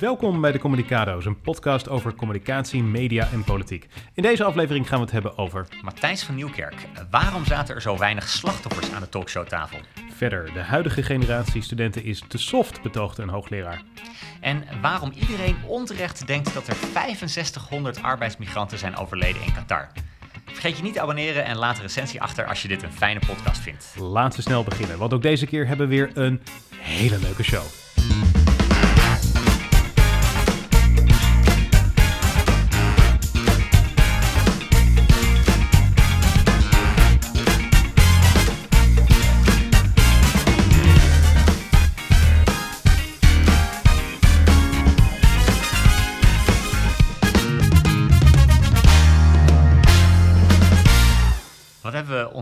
Welkom bij de Communicado's, een podcast over communicatie, media en politiek. In deze aflevering gaan we het hebben over Matthijs van Nieuwkerk. Waarom zaten er zo weinig slachtoffers aan de talkshowtafel? verder. De huidige generatie studenten is te soft, betoogde een hoogleraar. En waarom iedereen onterecht denkt dat er 6500 arbeidsmigranten zijn overleden in Qatar. Vergeet je niet te abonneren en laat een recensie achter als je dit een fijne podcast vindt. Laten we snel beginnen, want ook deze keer hebben we weer een hele leuke show.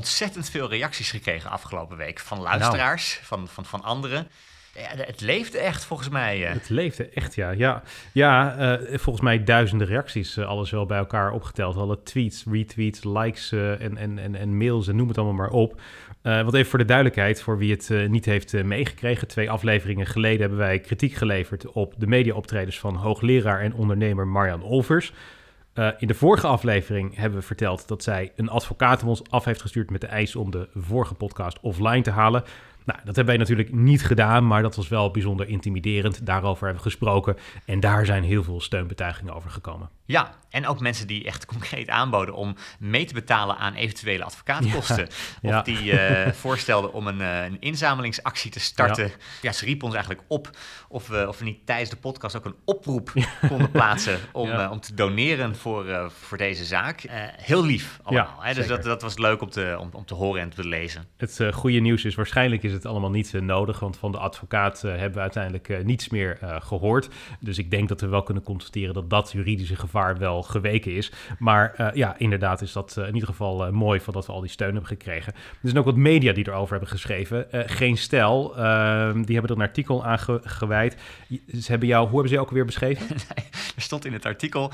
Ontzettend veel reacties gekregen afgelopen week van luisteraars, van, van, van anderen. Ja, het leefde echt volgens mij. eh. Het leefde echt, ja. Ja, ja eh, volgens mij duizenden reacties, eh, alles wel bij elkaar opgeteld. Alle tweets, retweets, likes en, en, en, en mails en noem het allemaal maar op. Wat even voor de duidelijkheid, voor wie het niet heeft meegekregen. Twee afleveringen geleden hebben wij kritiek geleverd op de mediaoptredens van hoogleraar en ondernemer Marjan Olvers. Eh, in de vorige aflevering hebben we verteld dat zij een advocaat op ons af heeft gestuurd met de eis om de vorige podcast offline te halen. Nou, dat hebben wij natuurlijk niet gedaan, maar dat was wel bijzonder intimiderend. Daarover hebben we gesproken en daar zijn heel veel steunbetuigingen over gekomen. Ja, en ook mensen die echt concreet aanboden om mee te betalen aan eventuele advocaatkosten. Ja. Of die eh, voorstelden om een, eh, een inzamelingsactie te starten. Ja. ze riepen ons eigenlijk op of we, of we niet tijdens de podcast ook een oproep konden plaatsen om, eh, om te doneren voor, voor deze zaak. Heel lief allemaal. Ja, hè? Dus dat, dat was leuk om te, om, om te horen en te lezen. Het goede nieuws is, waarschijnlijk is het allemaal niet eh, nodig, want van de advocaat eh, hebben we uiteindelijk eh, niets meer eh, gehoord. Dus ik denk dat we wel kunnen constateren dat dat juridische gevaar wel geweken is. Maar ja, inderdaad is dat in ieder geval mooi van dat we al die steun hebben gekregen. Er zijn ook wat media die erover hebben geschreven. Geen Stijl, ehm, die hebben er een artikel aan ge- gewijd. Ze hebben jou, hoe hebben ze jou ook alweer beschreven? Er stond in het artikel,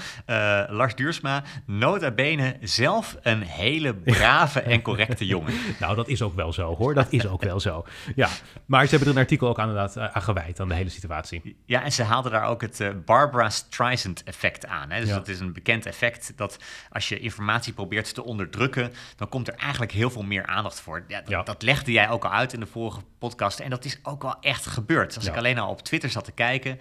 Lars Duursma, nota bene zelf een hele brave en correcte jongen. nou, dat is ook wel zo hoor, dat is ook wel zo. Ja, maar ze hebben er een artikel ook aan, inderdaad, eh, aan gewijd, aan de hele situatie. Ja, en ze haalden daar ook het eh, Barbara effect aan. Hè? Dus Ja. dat is een bekend effect dat als je informatie probeert te onderdrukken, dan komt er eigenlijk heel veel meer aandacht voor. Ja, dat, Ja. dat legde jij ook al uit in de vorige podcast en dat is ook wel echt gebeurd. Als ik alleen al op Twitter zat te kijken,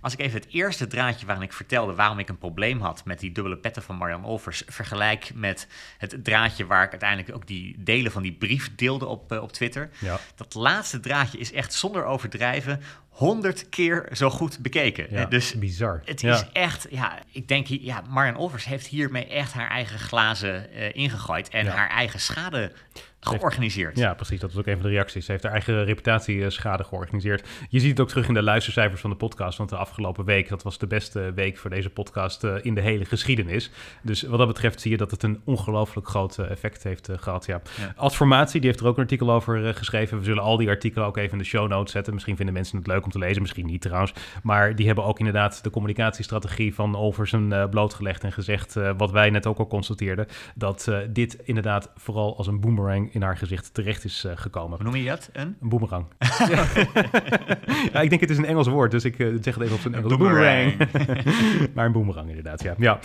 als ik even het eerste draadje waarin ik vertelde waarom ik een probleem had met die dubbele petten van Marian Olvers vergelijk met het draadje waar ik uiteindelijk ook die delen van die brief deelde op, eh, op Twitter. Ja. Dat laatste draadje is echt zonder overdrijven honderd keer zo goed bekeken. Ja, dus bizar. het Ja. is echt, ja, ik denk, hier- ja, Marian Olvers heeft hiermee echt haar eigen glazen eh, ingegooid en Ja. haar eigen schade georganiseerd. Ja, precies. Dat was ook een van de reacties. Ze heeft haar eigen reputatieschade georganiseerd. Je ziet het ook terug in de luistercijfers van de podcast. Want de afgelopen week, dat was de beste week voor deze podcast eh, in de hele geschiedenis. Dus wat dat betreft zie je dat het een ongelooflijk groot eh, effect heeft eh, gehad. Ja. Ja. Adformatie, die heeft er ook een artikel over geschreven. We zullen al die artikelen ook even in de show notes zetten. Misschien vinden mensen het leuk om te lezen, misschien niet trouwens. Maar die hebben ook inderdaad de communicatiestrategie van Olversen eh, blootgelegd en gezegd, wat wij net ook al constateerden, dat dit inderdaad vooral als een boomerang in haar gezicht terecht is eh, gekomen. Hoe noem je dat? Een? Een boomerang. ja, ik denk het is een Engels woord, dus ik eh, zeg het even op zijn Engels. boomerang. maar een boomerang inderdaad, ja.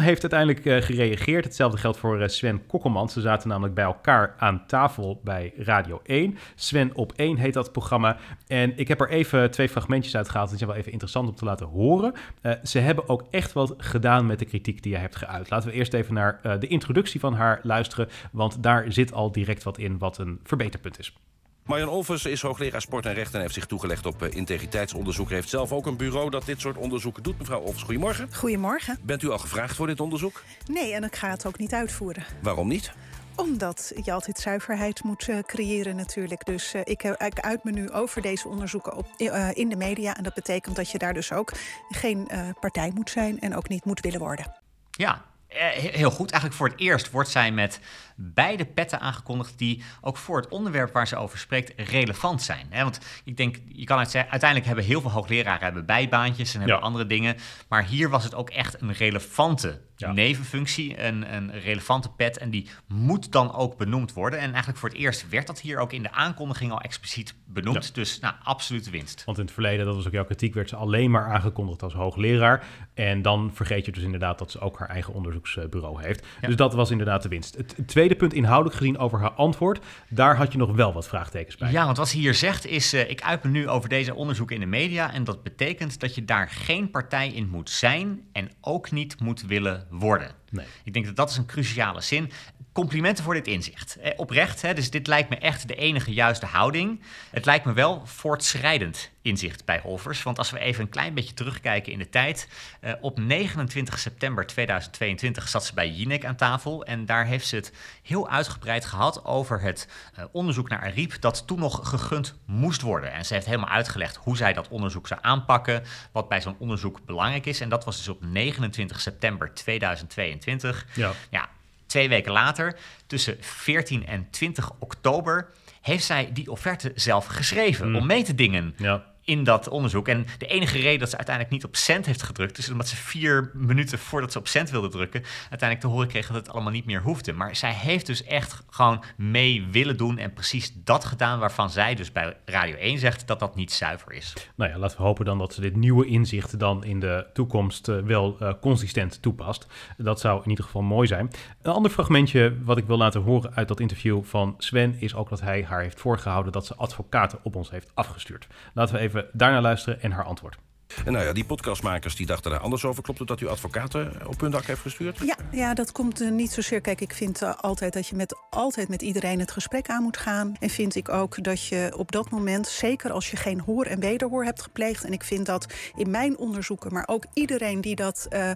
heeft uiteindelijk eh, gereageerd. Hetzelfde geldt voor Sven Kokkelman. Ze zaten namelijk bij elkaar aan tafel bij Radio 1. Sven op 1 heet dat programma. En ik heb er even twee fragmentjes uitgehaald. Dat is wel even interessant om te laten horen. Ze hebben ook echt wat gedaan met de kritiek die jij hebt geuit. Laten we eerst even naar de introductie van haar luisteren. Want daar zit al direct wat in wat een verbeterpunt is. Marjan Olvers is hoogleraar sport en recht en heeft zich toegelegd op eh, integriteitsonderzoek. Heeft zelf ook een bureau dat dit soort onderzoeken doet. Mevrouw Olvers, goedemorgen. Goedemorgen. Bent u al gevraagd voor dit onderzoek? Nee, en ik ga het ook niet uitvoeren. Waarom niet? Omdat je altijd zuiverheid moet eh, creëren natuurlijk. Dus eh, ik, ik uit me nu over deze onderzoeken op, eh, in de media. En dat betekent dat je daar dus ook geen eh, partij moet zijn en ook niet moet willen worden. Ja, heel goed. Eigenlijk voor het eerst wordt zij met beide petten aangekondigd die ook voor het onderwerp waar ze over spreekt relevant zijn. Want ik denk, je kan het zeggen, uiteindelijk hebben heel veel hoogleraren hebben bijbaantjes en hebben andere dingen. Maar hier was het ook echt een relevante nevenfunctie, een, een relevante pet. En die moet dan ook benoemd worden. En eigenlijk voor het eerst werd dat hier ook in de aankondiging al expliciet benoemd. Dus nou, absolute winst. Want in het verleden, dat was ook jouw kritiek, werd ze alleen maar aangekondigd als hoogleraar. En dan vergeet je dus inderdaad dat ze ook haar eigen onderzoeksbureau heeft. Dus dat was inderdaad de winst. Het tweede punt inhoudelijk gezien over haar antwoord, daar had je nog wel wat vraagtekens bij. Ja, want wat ze hier zegt is, uh, ik uit me nu over deze onderzoeken in de media. En dat betekent dat je daar geen partij in moet zijn en ook niet moet willen worden. Nee. Ik denk dat dat is een cruciale zin. Complimenten voor dit inzicht. Eh, oprecht, hè, dus dit lijkt me echt de enige juiste houding. Het lijkt me wel voortschrijdend inzicht bij Olvers. Want als we even een klein beetje terugkijken in de tijd. Uh, op 29 september 2022 zat ze bij Jinek aan tafel. En daar heeft ze het heel uitgebreid gehad over het uh, onderzoek naar Ariep. dat toen nog gegund moest worden. En ze heeft helemaal uitgelegd hoe zij dat onderzoek zou aanpakken. Wat bij zo'n onderzoek belangrijk is. En dat was dus op 29 september 2022. Ja. ja Twee weken later, tussen 14 en 20 oktober, heeft zij die offerte zelf geschreven mm. om mee te dingen. Ja in dat onderzoek. En de enige reden dat ze uiteindelijk niet op cent heeft gedrukt, is omdat ze vier minuten voordat ze op cent wilde drukken, uiteindelijk te horen kreeg dat het allemaal niet meer hoefde. Maar zij heeft dus echt gewoon mee willen doen en precies dat gedaan waarvan zij dus bij Radio 1 zegt dat dat niet zuiver is. Nou ja, laten we hopen dan dat ze dit nieuwe inzicht dan in de toekomst uh, wel uh, consistent toepast. Dat zou in ieder geval mooi zijn. Een ander fragmentje wat ik wil laten horen uit dat interview van Sven is ook dat hij haar heeft voorgehouden dat ze advocaten op ons heeft afgestuurd. Laten we even even daarna luisteren en haar antwoord. En nou ja, die podcastmakers die dachten daar anders over. Klopt het dat u advocaten op hun dak heeft gestuurd? Ja, ja dat komt uh, niet zozeer. Kijk, ik vind uh, altijd dat je met, altijd met iedereen het gesprek aan moet gaan. En vind ik ook dat je op dat moment, zeker als je geen hoor en wederhoor hebt gepleegd. En ik vind dat in mijn onderzoeken, maar ook iedereen die, dat, uh,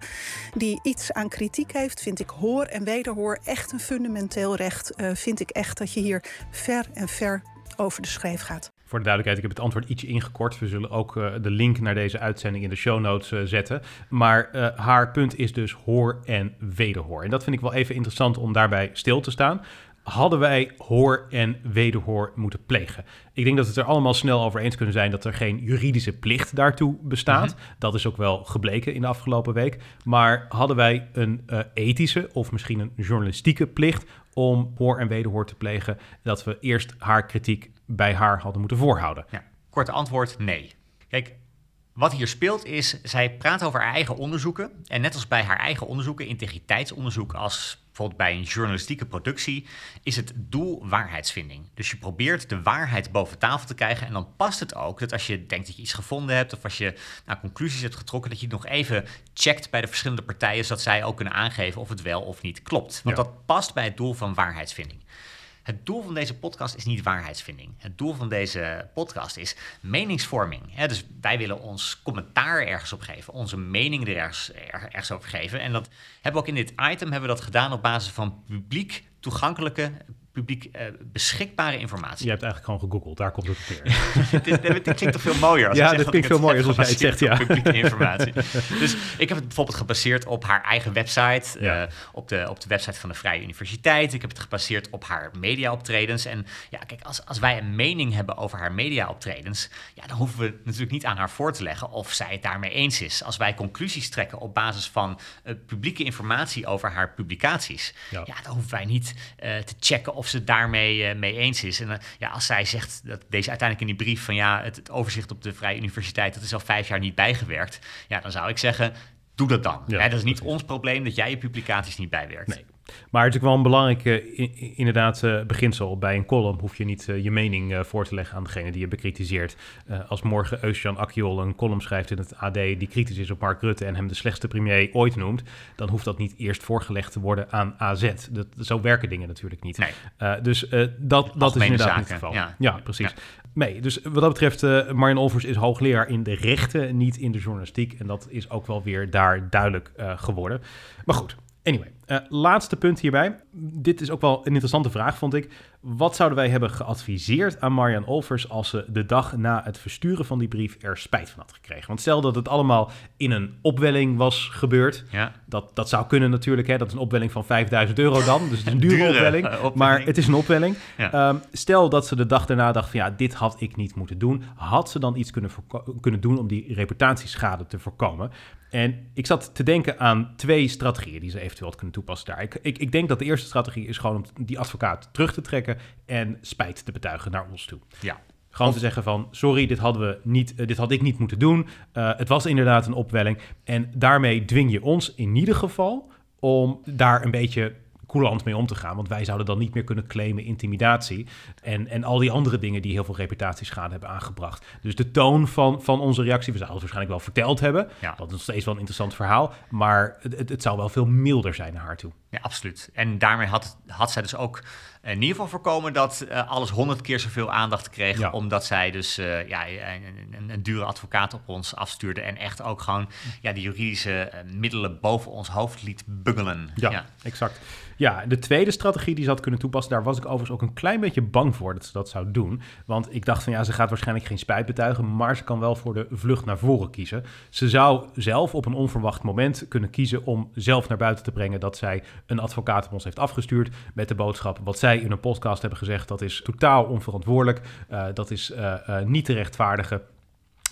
die iets aan kritiek heeft, vind ik hoor en wederhoor echt een fundamenteel recht. vind ik echt dat je hier ver en ver over de schreef gaat. Voor de duidelijkheid, ik heb het antwoord ietsje ingekort. We zullen ook uh, de link naar deze uitzending in de show notes uh, zetten. Maar uh, haar punt is dus hoor en wederhoor. En dat vind ik wel even interessant om daarbij stil te staan. Hadden wij hoor en wederhoor moeten plegen? Ik denk dat we het er allemaal snel over eens kunnen zijn dat er geen juridische plicht daartoe bestaat. Mm -hmm. Dat is ook wel gebleken in de afgelopen week. Maar hadden wij een ethische of misschien een journalistieke plicht om hoor en wederhoor te plegen, dat we eerst haar kritiek bij haar hadden moeten voorhouden? Ja, korte antwoord, nee. Kijk, wat hier speelt is, zij praat over haar eigen onderzoeken. En net als bij haar eigen onderzoeken, integriteitsonderzoek als bijvoorbeeld bij een journalistieke productie, is het doel waarheidsvinding. Dus je probeert de waarheid boven tafel te krijgen. En dan past het ook dat als je denkt dat je iets gevonden hebt, of als je nou, conclusies hebt getrokken, dat je nog even checkt bij de verschillende partijen, zodat zij ook kunnen aangeven of het wel of niet klopt. Want dat past bij het doel van waarheidsvinding. Het doel van deze podcast is niet waarheidsvinding. Het doel van deze podcast is meningsvorming. dus wij willen ons commentaar ergens op geven, onze mening er ergens, ergens over geven. En dat hebben we ook in dit item hebben we dat gedaan op basis van publiek toegankelijke publiek uh, beschikbare informatie. Je hebt eigenlijk gewoon gegoogeld, daar komt het op neer. dit, dit, klinkt toch veel mooier? Als ja, dit klinkt veel mooier als jij het zegt, ja. Publieke informatie. dus ik heb het bijvoorbeeld gebaseerd op haar eigen website, ja. uh, op, de, op de website van de Vrije Universiteit. Ik heb het gebaseerd op haar mediaoptredens. En ja, kijk, als, als wij een mening hebben over haar mediaoptredens, ja, dan hoeven we natuurlijk niet aan haar voor te leggen of zij het daarmee eens is. Als wij conclusies trekken op basis van uh, publieke informatie over haar publicaties, ja. ja dan hoeven wij niet te checken of of ze het daarmee uh, mee eens is. En uh, ja, als zij zegt dat deze uiteindelijk in die brief van ja, het, het, overzicht op de Vrije Universiteit, dat is al vijf jaar niet bijgewerkt. Ja, dan zou ik zeggen, doe dat dan. Ja, dat is niet ons probleem dat jij je publicaties niet bijwerkt. Nee. Maar het is ook wel een belangrijk uh, inderdaad uh, beginsel. Bij een column hoef je niet uh, je mening voor te leggen aan degene die je bekritiseert. als morgen Eusjan Akjol een column schrijft in het AD die kritisch is op Mark Rutte en hem de slechtste premier ooit noemt, dan hoeft dat niet eerst voorgelegd te worden aan AZ. Dat, zo werken dingen natuurlijk niet. Nee. dus dat, dat is inderdaad zaken. niet het geval. Ja, ja precies. Ja. Nee, dus wat dat betreft, Marjan Olvers is hoogleraar in de rechten, niet in de journalistiek. En dat is ook wel weer daar duidelijk geworden. Maar goed, Anyway, Uh, laatste punt hierbij. Dit is ook wel een interessante vraag, vond ik. Wat zouden wij hebben geadviseerd aan Marian Olvers als ze de dag na het versturen van die brief er spijt van had gekregen? Want stel dat het allemaal in een opwelling was gebeurd. Ja. Dat, dat zou kunnen natuurlijk. Hè? Dat is een opwelling van 5000 euro dan. Dus het is een dure, opwelling, Maar het is een opwelling. Ehm, stel dat ze de dag daarna dacht van ja, dit had ik niet moeten doen. Had ze dan iets kunnen, kunnen doen om die reputatieschade te voorkomen? En ik zat te denken aan twee strategieën die ze eventueel kunnen toepassen daar. Ik, ik, ik, denk dat de eerste strategie is gewoon om die advocaat terug te trekken en spijt te betuigen naar ons toe. Ja. Gewoon te zeggen van, sorry, dit hadden we niet, uh, dit had ik niet moeten doen. Uh, het was inderdaad een opwelling. En daarmee dwing je ons in ieder geval om daar een beetje coulant mee om te gaan. Want wij zouden dan niet meer kunnen claimen intimidatie. En, en al die andere dingen die heel veel reputatieschade hebben aangebracht. Dus de toon van, van onze reactie, we zouden het waarschijnlijk wel verteld hebben. Ja. Dat is nog steeds wel een interessant verhaal. Maar het, het, zou wel veel milder zijn naar haar toe. Ja, absoluut. En daarmee had, had zij dus ook in ieder geval voorkomen dat uh, alles honderd keer zoveel aandacht kreeg. Omdat zij dus uh, ja, een, een, dure advocaat op ons afstuurde. En echt ook gewoon ja, de juridische uh, middelen boven ons hoofd liet bungelen. Ja, ja, exact. Ja, de tweede strategie die ze had kunnen toepassen, daar was ik overigens ook een klein beetje bang voor dat ze dat zou doen. Want ik dacht van ja, ze gaat waarschijnlijk geen spijt betuigen, maar ze kan wel voor de vlucht naar voren kiezen. Ze zou zelf op een onverwacht moment kunnen kiezen om zelf naar buiten te brengen dat zij een advocaat op ons heeft afgestuurd met de boodschap wat zij in een podcast hebben gezegd, dat is totaal onverantwoordelijk, uh, dat is uh, uh, niet te rechtvaardigen.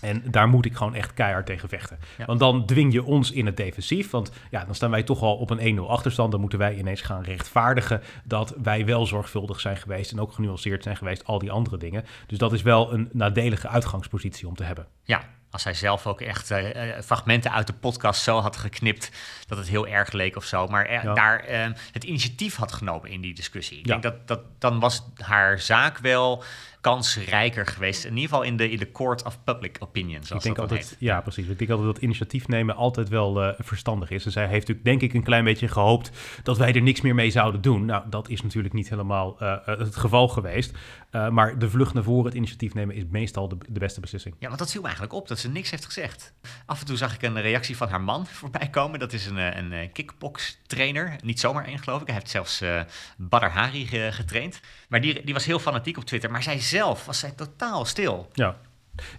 En daar moet ik gewoon echt keihard tegen vechten. Want dan dwing je ons in het defensief. Want ja, dan staan wij toch al op een 1-0 achterstand. Dan moeten wij ineens gaan rechtvaardigen dat wij wel zorgvuldig zijn geweest. En ook genuanceerd zijn geweest, al die andere dingen. Dus dat is wel een nadelige uitgangspositie om te hebben. Ja, als hij zelf ook echt uh, fragmenten uit de podcast zo had geknipt dat het heel erg leek of zo. Maar uh, daar uh, het initiatief had genomen in die discussie. Ik ja. denk dat, dat dan was haar zaak wel kansrijker geweest. In ieder geval in de, in de court of public opinion, zoals ik denk dat altijd, heet. Ja, precies. Ik denk altijd dat initiatief nemen altijd wel uh, verstandig is. En zij heeft natuurlijk, denk ik, een klein beetje gehoopt dat wij er niks meer mee zouden doen. Nou, dat is natuurlijk niet helemaal uh, het geval geweest. Uh, maar de vlucht naar voren, het initiatief nemen, is meestal de, de, beste beslissing. Ja, want dat viel me eigenlijk op, dat ze niks heeft gezegd. Af en toe zag ik een reactie van haar man voorbij komen. Dat is een, een kickbox trainer. Niet zomaar één, geloof ik. Hij heeft zelfs Badr Hari getraind. Maar die, die was heel fanatiek op Twitter. Maar zij zelf was zij totaal stil. Ja.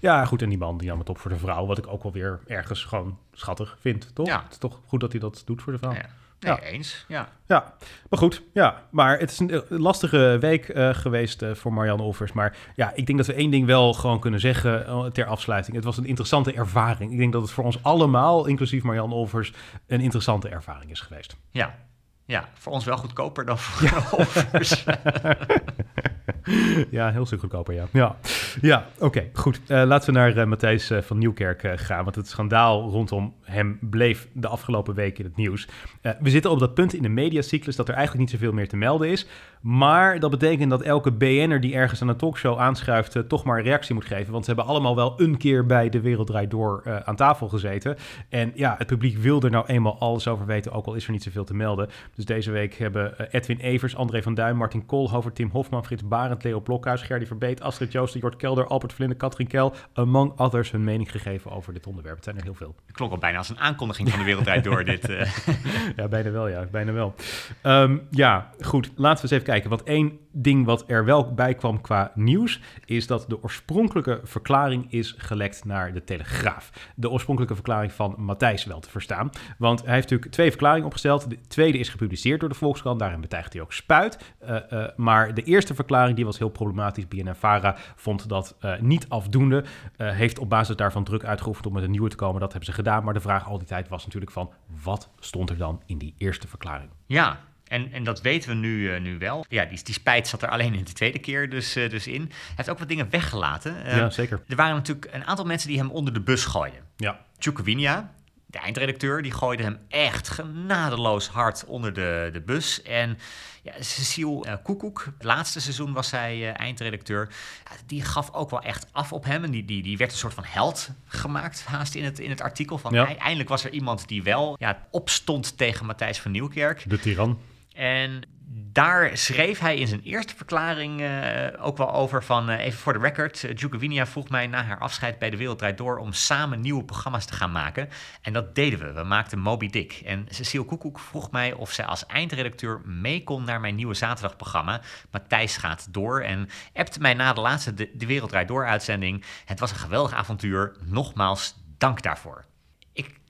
Ja, goed. En die man die nam het op voor de vrouw. Wat ik ook wel weer ergens gewoon schattig vind, toch? Ja. Het is toch goed dat hij dat doet voor de vrouw. Ja. Nee, ja. eens. Ja. ja, maar goed. Ja, maar het is een lastige week uh, geweest uh, voor Marianne Olvers. Maar ja, ik denk dat we één ding wel gewoon kunnen zeggen uh, ter afsluiting. Het was een interessante ervaring. Ik denk dat het voor ons allemaal, inclusief Marianne Olvers, een interessante ervaring is geweest. Ja, ja, voor ons wel goedkoper dan voor ja. offers. ja, heel stuk goedkoper, ja. Ja, ja oké, goed. Uh, laten we naar uh, Matthijs uh, van Nieuwkerk gaan, want het schandaal rondom hem bleef de afgelopen week in het nieuws. we zitten op dat punt in de mediacyclus dat er eigenlijk niet zoveel meer te melden is, maar dat betekent dat elke BN'er die ergens aan een talkshow aanschuift toch maar een reactie moet geven, want ze hebben allemaal wel een keer bij De Wereld Draait Door aan tafel gezeten. En ja, het publiek wil er nou eenmaal alles over weten, ook al is er niet zoveel te melden. Dus deze week hebben Edwin Evers, André van Duin, Martin Koolhover, Tim Hofman, Frits Barend, Leo Blokhuis, Gerdy Verbeet, Astrid Joosten, Jort Kelder, Albert Vlinde, Katrien Kel, among others, hun mening gegeven over dit onderwerp. Het zijn er heel veel. Het klonk al bijna als een aankondiging van de wereldrijd door dit. Uh. ja, bijna wel, ja. Bijna wel. Um, ja, goed. Laten we eens even kijken. Want één ding wat er wel bij kwam qua nieuws, is dat de oorspronkelijke verklaring is gelekt naar de Telegraaf. De oorspronkelijke verklaring van Matthijs wel te verstaan. Want hij heeft natuurlijk twee verklaringen opgesteld. De tweede is gepubliceerd door de Volkskrant. Daarin betuigt hij ook spuit. Uh, uh, maar de eerste verklaring die was heel problematisch. BNNVARA vond dat uh, niet afdoende. heeft op basis daarvan druk uitgeoefend om met een nieuwe te komen. Dat hebben ze gedaan. Maar de vraag al die tijd was natuurlijk van... wat stond er dan in die eerste verklaring? Ja, en, en dat weten we nu, uh, nu wel. Ja, die, die spijt zat er alleen in de tweede keer dus, uh, dus in. Hij heeft ook wat dingen weggelaten. Uh, ja, zeker. Er waren natuurlijk een aantal mensen die hem onder de bus gooiden. Ja. Tjukowinia, de eindredacteur, die gooide hem echt genadeloos hard onder de, de bus. En ja, Cecile uh, Koekoek, het laatste seizoen was zij uh, eindredacteur. Ja, die gaf ook wel echt af op hem. En die, die, die werd een soort van held gemaakt, haast in het, in het artikel. Van, ja. Eindelijk was er iemand die wel ja, opstond tegen Matthijs van Nieuwkerk. De tiran. En daar schreef hij in zijn eerste verklaring uh, ook wel over van, uh, even voor de record, uh, vroeg mij na haar afscheid bij De Wereld Draait Door om samen nieuwe programma's te gaan maken. En dat deden we. We maakten Moby Dick. En Cecile Koekoek vroeg mij of zij als eindredacteur mee kon naar mijn nieuwe zaterdagprogramma. Matthijs gaat door en appte mij na de laatste De, de Wereld Draait Door uitzending. Het was een geweldig avontuur. Nogmaals, dank daarvoor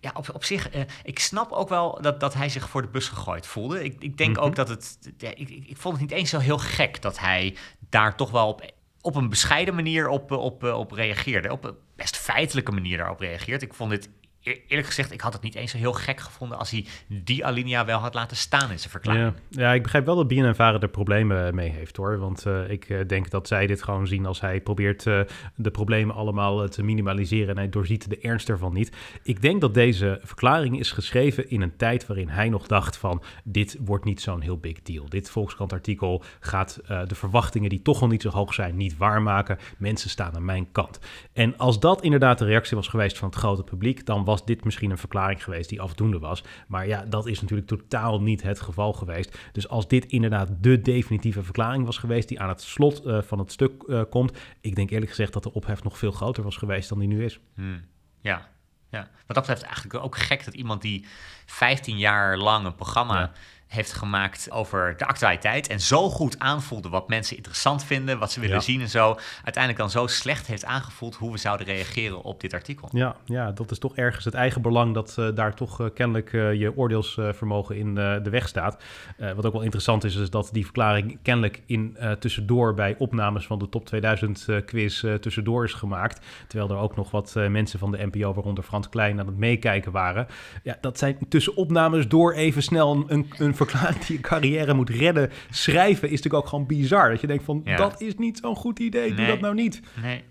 ja, op, op zich, uh, ik snap ook wel dat, dat hij zich voor de bus gegooid voelde. Ik, ik denk ook dat het. Ja, ik, ik vond het niet eens zo heel gek dat hij daar toch wel op, op een bescheiden manier op, op, op reageerde. Op een best feitelijke manier daarop reageert. Ik vond dit eerlijk gezegd, ik had het niet eens zo heel gek gevonden als hij die alinea wel had laten staan in zijn verklaring. Ja, ja ik begrijp wel dat BNNVARA er problemen mee heeft hoor. Want uh, ik uh, denk dat zij dit gewoon zien als hij probeert uh, de problemen allemaal te minimaliseren en hij doorziet de ernst ervan niet. Ik denk dat deze verklaring is geschreven in een tijd waarin hij nog dacht van dit wordt niet zo'n heel big deal. Dit Volkskrant artikel gaat de verwachtingen die toch al niet zo hoog zijn niet waarmaken. Mensen staan aan mijn kant. En als dat inderdaad de reactie was geweest van het grote publiek, dan was was dit misschien een verklaring geweest die afdoende was. Maar ja, dat is natuurlijk totaal niet het geval geweest. Dus als dit inderdaad de definitieve verklaring was geweest die aan het slot uh, van het stuk uh, komt, ik denk eerlijk gezegd dat de ophef nog veel groter was geweest dan die nu is. Hmm. Ja, ja. Wat dat betreft eigenlijk ook gek dat iemand die 15 jaar lang een programma ja heeft gemaakt over de actualiteit. En zo goed aanvoelde wat mensen interessant vinden, wat ze willen zien en zo. Uiteindelijk dan zo slecht heeft aangevoeld hoe we zouden reageren op dit artikel. Ja, ja dat is toch ergens het eigen belang dat uh, daar toch uh, kennelijk uh, je oordeelsvermogen in de weg staat. wat ook wel interessant is, is dat die verklaring kennelijk in tussendoor bij opnames van de top 2000 quiz tussendoor is gemaakt. Terwijl er ook nog wat mensen van de NPO, waaronder Frans Klein, aan het meekijken waren. Ja, dat zijn tussen opnames door even snel een, een verklaring die je carrière moet redden, schrijven, is natuurlijk ook gewoon bizar. Dat je denkt van, ja. dat is niet zo'n goed idee, doe dat nou niet. Nee,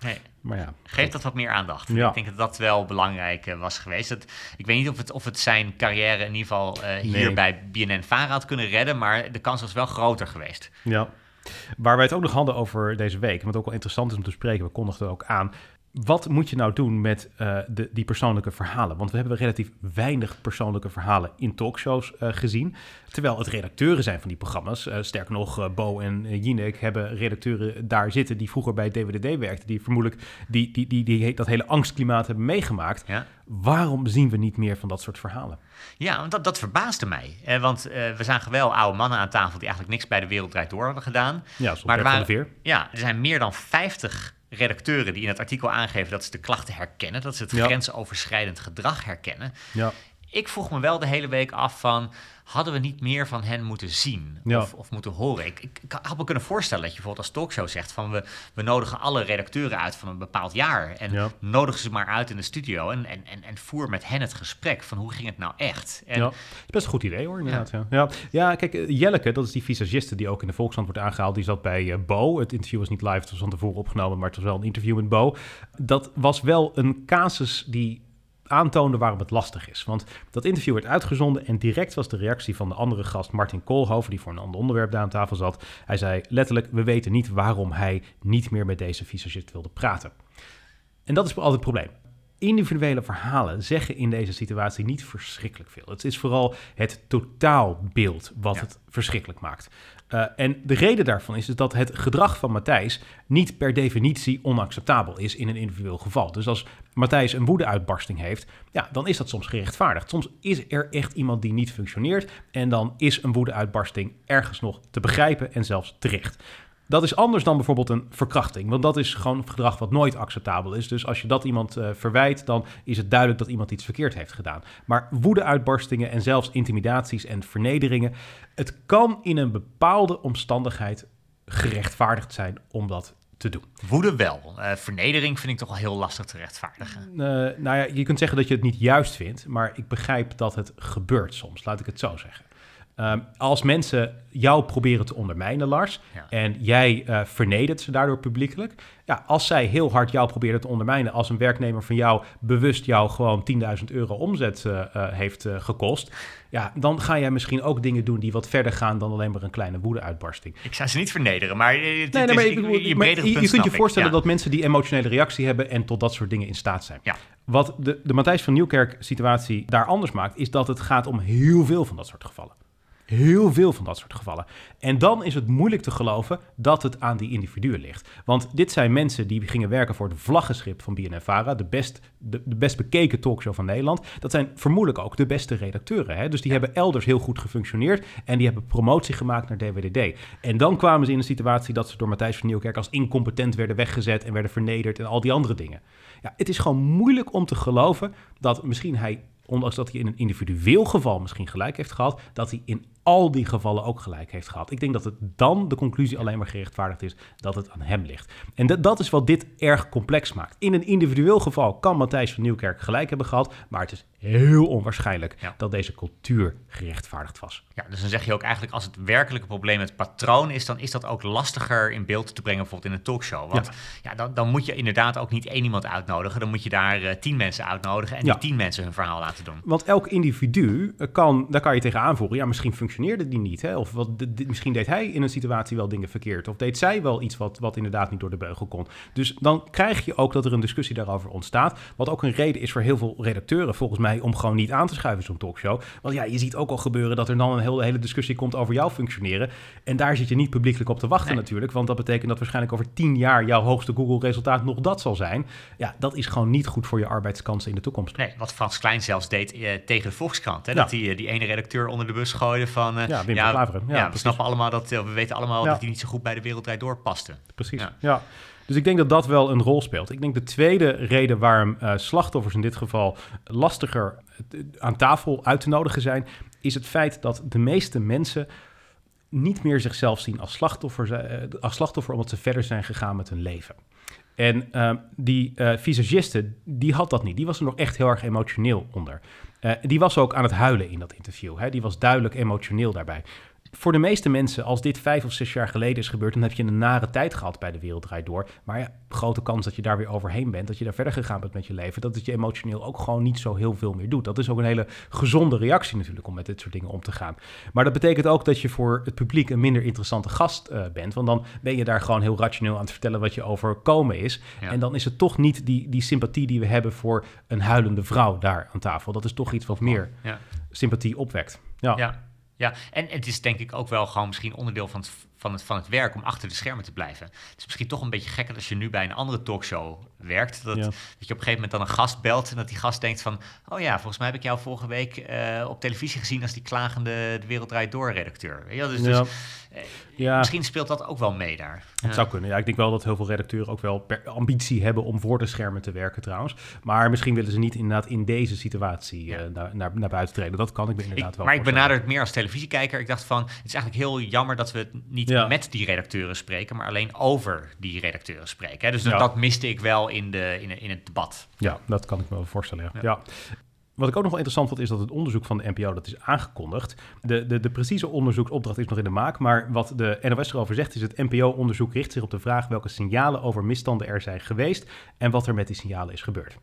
nee. Maar ja, Geef dat wat meer aandacht. Ja. Ik denk dat dat wel belangrijk uh, was geweest. Dat, ik weet niet of het, of het zijn carrière in ieder geval uh, hier nee. bij BNN-Vara had kunnen redden, maar de kans was wel groter geweest. Ja. Waar wij het ook nog hadden over deze week, wat ook wel interessant is om te spreken, we kondigden ook aan, wat moet je nou doen met uh, de, die persoonlijke verhalen? Want we hebben relatief weinig persoonlijke verhalen in talkshows uh, gezien. Terwijl het redacteuren zijn van die programma's. Uh, sterker nog, Bo en Jinek hebben redacteuren daar zitten die vroeger bij DWDD werkten. Die vermoedelijk die, die, die, die, dat hele angstklimaat hebben meegemaakt. Ja. Waarom zien we niet meer van dat soort verhalen? Ja, want dat, dat verbaasde mij. Eh, want we zagen wel oude mannen aan tafel die eigenlijk niks bij de Wereld Draait Door hadden gedaan. Ja, maar er waren, Ja, er zijn meer dan 50 redacteuren die in het artikel aangeven dat ze de klachten herkennen, dat ze het ja. grensoverschrijdend gedrag herkennen. Ja. Ik vroeg me wel de hele week af van, hadden we niet meer van hen moeten zien ja. of, of, moeten horen? Ik, ik, ik, had me kunnen voorstellen dat je bijvoorbeeld als talkshow zegt van we, we nodigen alle redacteuren uit van een bepaald jaar en ja. nodigen ze maar uit in de studio en, en, en, en, voer met hen het gesprek van hoe ging het nou echt? En, ja, dat is best een goed idee hoor, inderdaad. Ja, ja. ja. kijk, Jelleke, dat is die visagiste die ook in de Volkskrant wordt aangehaald, die zat bij uh, Bo. Het interview was niet live, het was van tevoren opgenomen, maar het was wel een interview met Bo. Dat was wel een casus die aantoonde waarom het lastig is. Want dat interview werd uitgezonden en direct was de reactie van de andere gast, Martin Koolhoven, die voor een ander onderwerp daar aan tafel zat. Hij zei letterlijk, we weten niet waarom hij niet meer met deze visagist wilde praten. En dat is altijd het probleem. Individuele verhalen zeggen in deze situatie niet verschrikkelijk veel. Het is vooral het totaalbeeld wat ja. het verschrikkelijk maakt. Uh, en de reden daarvan is, is dat het gedrag van Matthijs niet per definitie onacceptabel is in een individueel geval. Dus als Matthijs een woedeuitbarsting heeft, ja, dan is dat soms gerechtvaardigd. Soms is er echt iemand die niet functioneert en dan is een woedeuitbarsting ergens nog te begrijpen en zelfs terecht. Dat is anders dan bijvoorbeeld een verkrachting. Want dat is gewoon gedrag wat nooit acceptabel is. Dus als je dat iemand uh, verwijt, dan is het duidelijk dat iemand iets verkeerd heeft gedaan. Maar woedeuitbarstingen en zelfs intimidaties en vernederingen. Het kan in een bepaalde omstandigheid gerechtvaardigd zijn om dat te doen. Woede wel. Uh, vernedering vind ik toch wel heel lastig te rechtvaardigen. Uh, nou ja, je kunt zeggen dat je het niet juist vindt, maar ik begrijp dat het gebeurt soms, laat ik het zo zeggen. Um, als mensen jou proberen te ondermijnen, Lars, ja. en jij uh, vernedert ze daardoor publiekelijk. Ja, als zij heel hard jou proberen te ondermijnen, als een werknemer van jou bewust jou gewoon 10.000 euro omzet uh, uh, heeft gekost, ja, dan ga jij misschien ook dingen doen die wat verder gaan dan alleen maar een kleine woedeuitbarsting. Ik zou ze niet vernederen, maar, het, nee, nee, maar, is, ik, je, maar je, je kunt je voorstellen ja. dat mensen die emotionele reactie hebben en tot dat soort dingen in staat zijn. Ja. Wat de, de Matthijs van Nieuwkerk situatie daar anders maakt, is dat het gaat om heel veel van dat soort gevallen. Heel veel van dat soort gevallen. En dan is het moeilijk te geloven dat het aan die individuen ligt. Want dit zijn mensen die gingen werken voor het vlaggenschip van BNNVARA, de best, de, de best bekeken talkshow van Nederland. Dat zijn vermoedelijk ook de beste redacteuren. Hè? Dus die hebben elders heel goed gefunctioneerd en die hebben promotie gemaakt naar DWDD. En dan kwamen ze in een situatie dat ze door Matthijs van Nieuwkerk als incompetent werden weggezet en werden vernederd en al die andere dingen. Ja, het is gewoon moeilijk om te geloven dat misschien hij ondanks dat hij in een individueel geval misschien gelijk heeft gehad, dat hij in al die gevallen ook gelijk heeft gehad. Ik denk dat het dan de conclusie alleen maar gerechtvaardigd is dat het aan hem ligt. En dat, dat is wat dit erg complex maakt. In een individueel geval kan Matthijs van Nieuwkerk gelijk hebben gehad, maar het is heel onwaarschijnlijk dat deze cultuur gerechtvaardigd was. Ja, dus dan zeg je ook eigenlijk als het werkelijke probleem het patroon is, dan is dat ook lastiger in beeld te brengen bijvoorbeeld in een talkshow. Want ja, dan, dan, moet je inderdaad ook niet één iemand uitnodigen, dan moet je daar uh, tien mensen uitnodigen en die tien mensen hun verhaal laten doen. Want elk individu eh, kan, daar kan je tegen aanvoeren, ja misschien functioneerde die niet, hè? of wat, misschien deed hij in een situatie wel dingen verkeerd, of deed zij wel iets wat, wat inderdaad niet door de beugel kon. Dus dan krijg je ook dat er een discussie daarover ontstaat, wat ook een reden is voor heel veel redacteuren volgens mij om gewoon niet aan te schuiven zo'n talkshow. Want ja, je ziet ook al gebeuren dat er dan een hele, hele discussie komt over jouw functioneren. En daar zit je niet publiekelijk op te wachten natuurlijk. Want dat betekent dat waarschijnlijk over tien jaar jouw hoogste Google-resultaat nog dat zal zijn. Ja, dat is gewoon niet goed voor je arbeidskansen in de toekomst. Nee, wat Frans Klein zelfs deed eh, tegen de Volkskrant. Hè? Dat hij eh, die ene redacteur onder de bus gooide van... Uh, ja, Wim ja, ja, ja, we snappen allemaal dat... we weten allemaal dat hij niet zo goed bij de wereldrijd doorpaste. Precies, ja. Dus ik denk dat dat wel een rol speelt. Ik denk de tweede reden waarom uh, slachtoffers in dit geval lastiger aan tafel uit te nodigen zijn, is het feit dat de meeste mensen niet meer zichzelf zien als slachtoffer, als slachtoffer omdat ze verder zijn gegaan met hun leven. En uh, die uh, visagiste, die had dat niet. Die was er nog echt heel erg emotioneel onder. Uh, die was ook aan het huilen in dat interview. Hè? Die was duidelijk emotioneel daarbij voor de meeste mensen, als dit vijf of zes jaar geleden is gebeurd, dan heb je een nare tijd gehad bij de Wereldrijd Door. Maar ja, grote kans dat je daar weer overheen bent, dat je daar verder gegaan bent met je leven, dat het je emotioneel ook gewoon niet zo heel veel meer doet. Dat is ook een hele gezonde reactie natuurlijk om met dit soort dingen om te gaan. Maar dat betekent ook dat je voor het publiek een minder interessante gast uh, bent, want dan ben je daar gewoon heel rationeel aan het vertellen wat je overkomen is. En dan is het toch niet die, die sympathie die we hebben voor een huilende vrouw daar aan tafel. Dat is toch iets wat meer ja. sympathie opwekt. ja. Ja. En het is denk ik ook wel gewoon misschien onderdeel van het, van het, van het werk om achter de schermen te blijven. Het is misschien toch een beetje gek als je nu bij een andere talkshow werkt. Dat, dat je op een gegeven moment dan een gast belt en dat die gast denkt van... oh ja, volgens mij heb ik jou vorige week uh, op televisie gezien als die klagende De Wereld Draait Door redacteur. Ja, dus, dus uh, ja. misschien speelt dat ook wel mee daar. Het zou kunnen. Ja, ik denk wel dat heel veel redacteuren ook wel per ambitie hebben om voor de schermen te werken trouwens. Maar misschien willen ze niet inderdaad in deze situatie uh, naar, naar, naar, buiten treden. Dat kan ik me inderdaad ik, wel Maar ik benader het meer als televisiekijker. Ik dacht van, het is eigenlijk heel jammer dat we het niet met die redacteuren spreken, maar alleen over die redacteuren spreken. Hè? Dus dat, dat miste ik wel in, de, in, in het debat. Ja, dat kan ik me wel voorstellen. Ja. Wat ik ook nog wel interessant vond, is dat het onderzoek van de NPO dat is aangekondigd. De, de, de precieze onderzoeksopdracht is nog in de maak, maar wat de NOS erover zegt is het NPO-onderzoek richt zich op de vraag welke signalen over misstanden er zijn geweest en wat er met die signalen is gebeurd.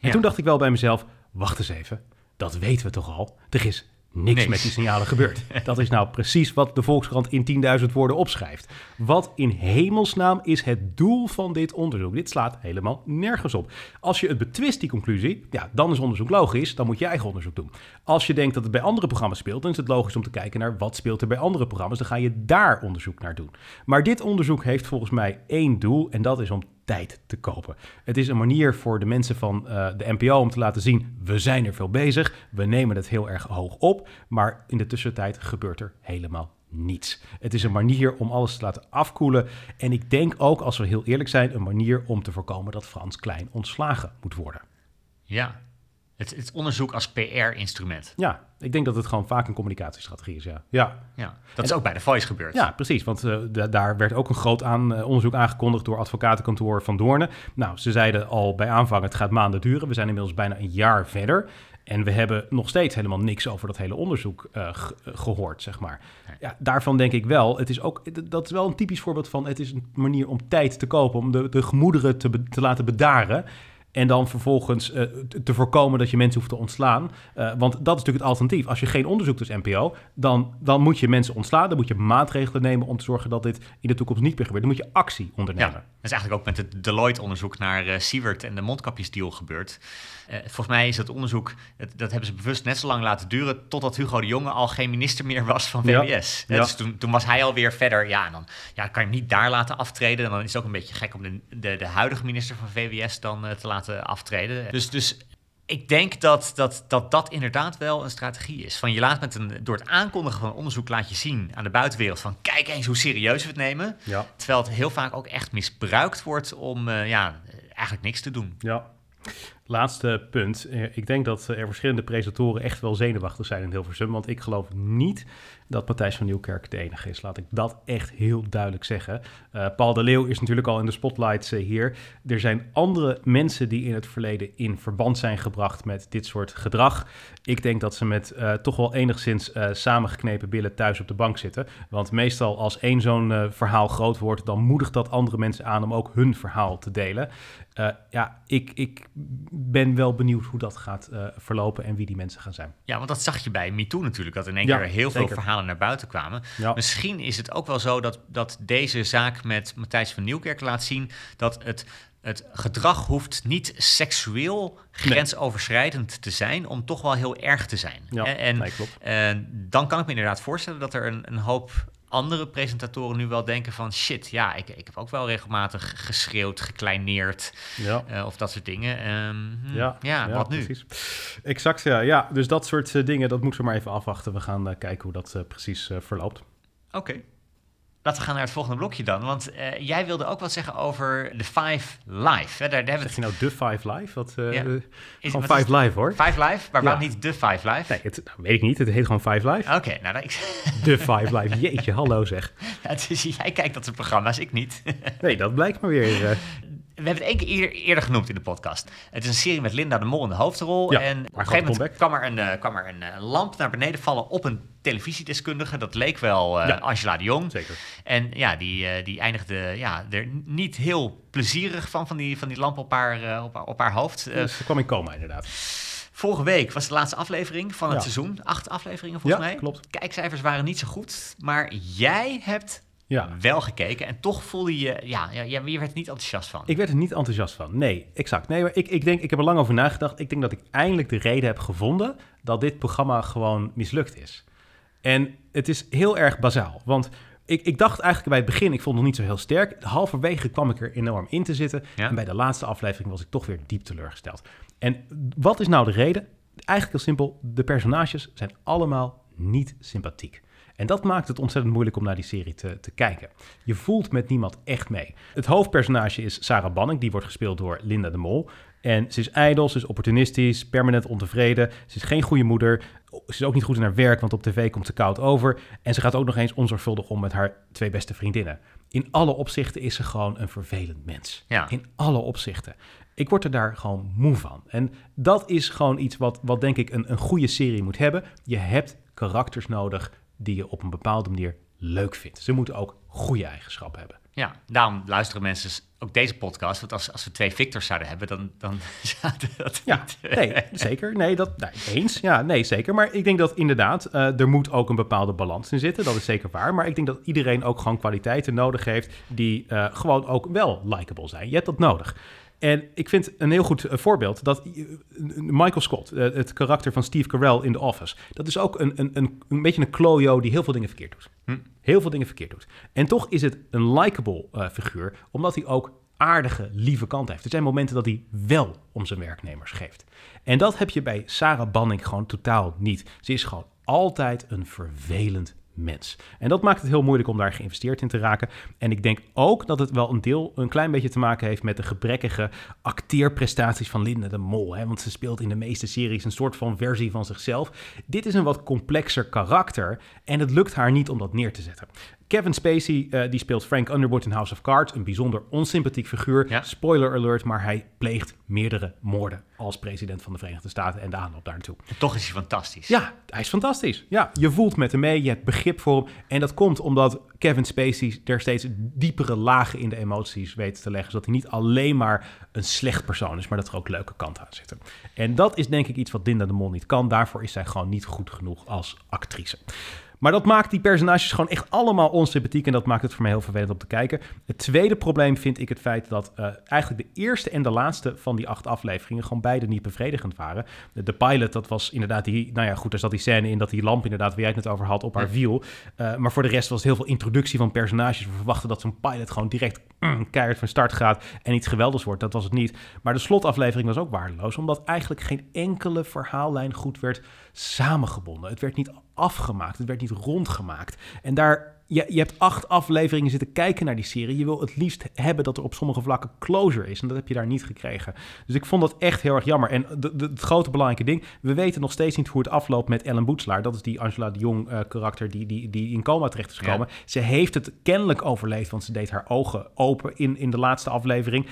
En toen dacht ik wel bij mezelf, wacht eens even, dat weten we toch al? Er is niks, met die signalen gebeurt. Dat is nou precies wat de Volkskrant in 10.000 woorden opschrijft. Wat in hemelsnaam is het doel van dit onderzoek? Dit slaat helemaal nergens op. Als je het betwist, die conclusie, ja, dan is onderzoek logisch. Dan moet je eigen onderzoek doen. Als je denkt dat het bij andere programma's speelt, dan is het logisch om te kijken naar wat speelt er bij andere programma's. Dan ga je daar onderzoek naar doen. Maar dit onderzoek heeft volgens mij één doel en dat is om tijd te kopen. Het is een manier voor de mensen van uh, de NPO om te laten zien: we zijn er veel bezig, we nemen het heel erg hoog op, maar in de tussentijd gebeurt er helemaal niets. Het is een manier om alles te laten afkoelen. En ik denk ook, als we heel eerlijk zijn, een manier om te voorkomen dat Frans Klein ontslagen moet worden. Ja, het, het onderzoek als PR-instrument. Ja, ik denk dat het gewoon vaak een communicatiestrategie is, ja. Ja, ja dat is ook bij de Voice gebeurd. Ja, precies, want uh, daar werd ook een groot aan, uh, onderzoek aangekondigd door advocatenkantoor Van Doornen. Nou, ze zeiden al bij aanvang, het gaat maanden duren. We zijn inmiddels bijna een jaar verder. En we hebben nog steeds helemaal niks over dat hele onderzoek uh, gehoord, zeg maar. Ja, daarvan denk ik wel, het is ook, dat is wel een typisch voorbeeld van, het is een manier om tijd te kopen, om de, de gemoederen te, te laten bedaren. En dan vervolgens uh, te voorkomen dat je mensen hoeft te ontslaan. Uh, want dat is natuurlijk het alternatief. Als je geen onderzoek doet NPO, dan, dan moet je mensen ontslaan. Dan moet je maatregelen nemen om te zorgen dat dit in de toekomst niet meer gebeurt. Dan moet je actie ondernemen. Ja, dat is eigenlijk ook met het Deloitte-onderzoek naar uh, Siewert en de mondkapjesdeal gebeurd. volgens mij is dat onderzoek, dat, dat, hebben ze bewust net zo lang laten duren... totdat Hugo de Jonge al geen minister meer was van VWS. Ja. Dus toen, toen, was hij alweer verder. Ja, dan ja, kan je niet daar laten aftreden. En dan is het ook een beetje gek om de, de, de huidige minister van VWS dan te laten aftreden. Dus, dus ik denk dat dat, dat dat inderdaad wel een strategie is. Van je laat met een, door het aankondigen van onderzoek laat je zien aan de buitenwereld van kijk eens hoe serieus we het nemen. Ja. Terwijl het heel vaak ook echt misbruikt wordt om uh, ja, eigenlijk niks te doen. Ja. Laatste punt. Eh, ik denk dat er verschillende presentatoren echt wel zenuwachtig zijn in Hilversum. Want ik geloof niet dat Matthijs van Nieuwkerk de enige is. Laat ik dat echt heel duidelijk zeggen. Uh, Paul de Leeuw is natuurlijk al in de spotlights uh, hier. Er zijn andere mensen die in het verleden in verband zijn gebracht met dit soort gedrag. Ik denk dat ze met uh, toch wel enigszins samengeknepen billen thuis op de bank zitten. Want meestal als één zo'n verhaal groot wordt, dan moedigt dat andere mensen aan om ook hun verhaal te delen. ja, ik, ik ben wel benieuwd hoe dat gaat verlopen en wie die mensen gaan zijn. Ja, want dat zag je bij MeToo natuurlijk. Dat in één keer heel zeker. veel verhalen naar buiten kwamen. Misschien is het ook wel zo dat, dat deze zaak met Matthijs van Nieuwkerk laat zien dat het het gedrag hoeft niet seksueel grensoverschrijdend te zijn om toch wel heel erg te zijn. Ja, en nee, klopt. Uh, dan kan ik me inderdaad voorstellen dat er een, een hoop andere presentatoren nu wel denken van shit, ja, ik, ik heb ook wel regelmatig geschreeuwd, gekleineerd ja. Uh, of dat soort dingen. Um, ja, ja, wat nu? Precies. Exact, ja. ja. Dus dat soort uh, dingen, dat moeten we maar even afwachten. We gaan kijken hoe dat precies verloopt. Oké. Laten we gaan naar het volgende blokje dan. Want uh, jij wilde ook wat zeggen over de Five Live. Hè? Daar, daar zeg je nou de Five Live? Wat, uh, ja. is, gewoon Five Live hoor. Five Live? Maar ja. waarom niet de Five Live? Nee, het, nou, weet ik niet. Het heet gewoon Five Live. Oké, okay, nou... Dan, ik... De Five Live. Jeetje, hallo zeg. Ja, dus jij kijkt dat soort programma's, ik niet. nee, dat blijkt maar weer. Uh... We hebben het één keer eerder, eerder, genoemd in de podcast. Het is een serie met Linda de Mol in de hoofdrol. Ja, en op een gegeven moment kwam er een, uh, kwam er een uh, lamp naar beneden vallen op een televisiedeskundige. Dat leek wel uh, ja, Angela de Jong. Zeker. En ja, die, die eindigde ja, er niet heel plezierig van, van die, van die lamp op haar, op, haar, op haar hoofd. Dus ze kwam in coma inderdaad. Vorige week was de laatste aflevering van het ja. seizoen. Acht afleveringen volgens ja, mij. klopt. Kijkcijfers waren niet zo goed. Maar jij hebt ja. wel gekeken. En toch voelde je, ja, ja, je werd niet enthousiast van. Ik werd er niet enthousiast van. Nee, exact. Nee, maar ik, ik denk, ik heb er lang over nagedacht. Ik denk dat ik eindelijk de reden heb gevonden dat dit programma gewoon mislukt is. En het is heel erg bazaal. Want ik, ik dacht eigenlijk bij het begin, ik vond het nog niet zo heel sterk. Halverwege kwam ik er enorm in te zitten. Ja? En bij de laatste aflevering was ik toch weer diep teleurgesteld. En wat is nou de reden? Eigenlijk heel simpel. De personages zijn allemaal niet sympathiek. En dat maakt het ontzettend moeilijk om naar die serie te, te kijken. Je voelt met niemand echt mee. Het hoofdpersonage is Sarah Banning, die wordt gespeeld door Linda de Mol. En ze is ijdel, ze is opportunistisch, permanent ontevreden. Ze is geen goede moeder. Ze is ook niet goed in haar werk, want op tv komt ze koud over. En ze gaat ook nog eens onzorgvuldig om met haar twee beste vriendinnen. In alle opzichten is ze gewoon een vervelend mens. Ja. In alle opzichten. Ik word er daar gewoon moe van. En dat is gewoon iets wat, wat denk ik een, een goede serie moet hebben. Je hebt karakters nodig die je op een bepaalde manier leuk vindt. Ze moeten ook goede eigenschappen hebben. Ja, daarom luisteren mensen ook deze podcast. Want als, als we twee Victors zouden hebben, dan, dan dat ja, Nee, zeker. Nee, dat nee, eens. Ja, nee, zeker. Maar ik denk dat inderdaad, uh, er moet ook een bepaalde balans in zitten. Dat is zeker waar. Maar ik denk dat iedereen ook gewoon kwaliteiten nodig heeft... die uh, gewoon ook wel likable zijn. Je hebt dat nodig. En ik vind een heel goed eh, voorbeeld dat eh, Michael Scott, eh, het karakter van Steve Carell in The Office, dat is ook een, een, een, een beetje een klojo die heel veel dingen verkeerd doet. Hm. Heel veel dingen verkeerd doet. En toch is het een likable uh, figuur, omdat hij ook aardige, lieve kant heeft. Er zijn momenten dat hij wel om zijn werknemers geeft. En dat heb je bij Sarah Banning gewoon totaal niet. Ze is gewoon altijd een vervelend mens. En dat maakt het heel moeilijk om daar geïnvesteerd in te raken. En ik denk ook dat het wel een deel, een klein beetje te maken heeft met de gebrekkige acteerprestaties van Linda de Mol. Hè? Want ze speelt in de meeste series een soort van versie van zichzelf. Dit is een wat complexer karakter en het lukt haar niet om dat neer te zetten. Kevin Spacey eh, die speelt Frank Underwood in House of Cards. Een bijzonder onsympathiek figuur. Ja. Spoiler alert, maar hij pleegt meerdere moorden als president van de Verenigde Staten en de aanloop daartoe. En toch is hij fantastisch. Ja, hij is fantastisch. Ja, je voelt met hem mee, je hebt begrip voor hem. En dat komt omdat Kevin Spacey er steeds diepere lagen in de emoties weet te leggen. Zodat hij niet alleen maar een slecht persoon is, maar dat er ook leuke kanten aan zitten. En dat is denk ik iets wat Linda de Mol niet kan. Daarvoor is zij gewoon niet goed genoeg als actrice. Maar dat maakt die personages gewoon echt allemaal onsympathiek. En dat maakt het voor mij heel vervelend om te kijken. Het tweede probleem vind ik het feit dat uh, eigenlijk de eerste en de laatste van die acht afleveringen gewoon beide niet bevredigend waren. De, de pilot, dat was inderdaad die. Nou ja, goed, er zat die scène in dat die lamp, inderdaad, waar jij het net over had, op haar viel. Uh, maar voor de rest was het heel veel introductie van personages. We verwachten dat zo'n pilot gewoon direct mm, keihard van start gaat en iets geweldigs wordt. Dat was het niet. Maar de slotaflevering was ook waardeloos, omdat eigenlijk geen enkele verhaallijn goed werd samengebonden. Het werd niet afgemaakt, het werd niet rondgemaakt. En daar, je, je hebt acht afleveringen zitten kijken naar die serie. Je wil het liefst hebben dat er op sommige vlakken closure is. En dat heb je daar niet gekregen. Dus ik vond dat echt heel erg jammer. En de, de, het grote belangrijke ding, we weten nog steeds niet hoe het afloopt met Ellen Boetslaar. Dat is die Angela de Jong uh, karakter die, die, die in coma terecht is gekomen. Ja. Ze heeft het kennelijk overleefd, want ze deed haar ogen open in, in de laatste aflevering.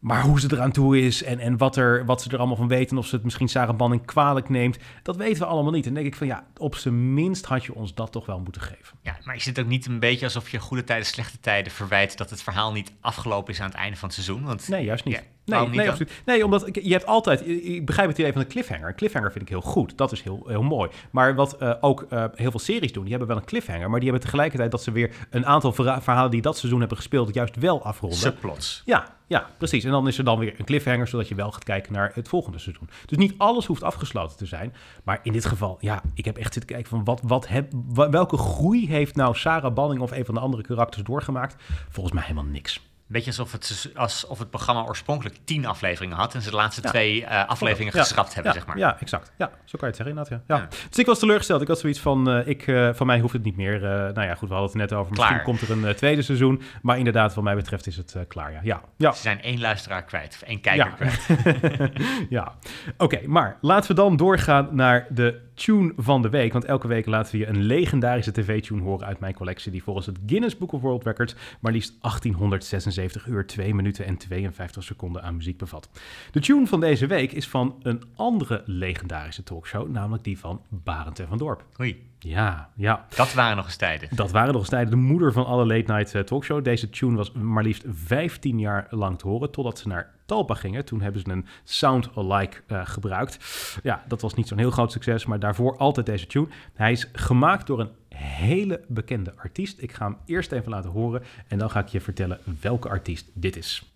Maar hoe ze eraan toe is en, en wat, er, wat ze er allemaal van weten... of ze het misschien Sarah Banning kwalijk neemt... dat weten we allemaal niet. En denk ik van ja, op zijn minst had je ons dat toch wel moeten geven. Ja, maar is het ook niet een beetje alsof je goede tijden, slechte tijden verwijt... dat het verhaal niet afgelopen is aan het einde van het seizoen? Want, nee, juist niet. Ja, nee, niet nee, absoluut. nee, omdat je hebt altijd... Ik begrijp het idee van een cliffhanger. Een cliffhanger vind ik heel goed. Dat is heel, heel mooi. Maar wat uh, ook uh, heel veel series doen... die hebben wel een cliffhanger... maar die hebben tegelijkertijd dat ze weer... een aantal verha verhalen die dat seizoen hebben gespeeld... juist wel afronden. Subplots. Ja, ja, precies. En dan is er dan weer een cliffhanger, zodat je wel gaat kijken naar het volgende seizoen. Dus niet alles hoeft afgesloten te zijn. Maar in dit geval, ja, ik heb echt zitten kijken van wat, wat heb, welke groei heeft nou Sarah Banning of een van de andere karakters doorgemaakt? Volgens mij helemaal niks. Beetje alsof het, alsof het programma oorspronkelijk tien afleveringen had en ze de laatste Ja. twee uh, afleveringen Ja. geschrapt hebben, ja, zeg maar. Ja, exact. Ja, zo kan je het zeggen inderdaad. Ja. Dus ik was teleurgesteld. Ik had zoiets van, eh, ik, eh, van mij hoeft het niet meer. Eh, nou ja, goed, we hadden het net over. Misschien komt er een eh, tweede seizoen. Maar inderdaad, wat mij betreft is het eh, klaar. Ja, ja. ja. Ze zijn één luisteraar kwijt, of één kijker Ja. kwijt. ja, oké, maar laten we dan doorgaan naar de tune van de week. Want elke week laten we je een legendarische tv-tune horen uit mijn collectie... die volgens het Guinness Book of World Records... maar liefst 1876 uur, 2 minuten en 52 seconden aan muziek bevat. De tune van deze week is van een andere legendarische talkshow... namelijk die van Barend en van Dorp. Oei, Ja, ja. dat waren nog eens tijden. Dat waren nog eens tijden de moeder van alle late night eh, talkshow. Deze tune was maar liefst 15 jaar lang te horen, totdat ze naar Talpa gingen. Toen hebben ze een sound-alike eh, gebruikt. Ja, dat was niet zo'n heel groot succes, maar daarvoor altijd deze tune. Hij is gemaakt door een hele bekende artiest. Ik ga hem eerst even laten horen en dan ga ik je vertellen welke artiest dit is.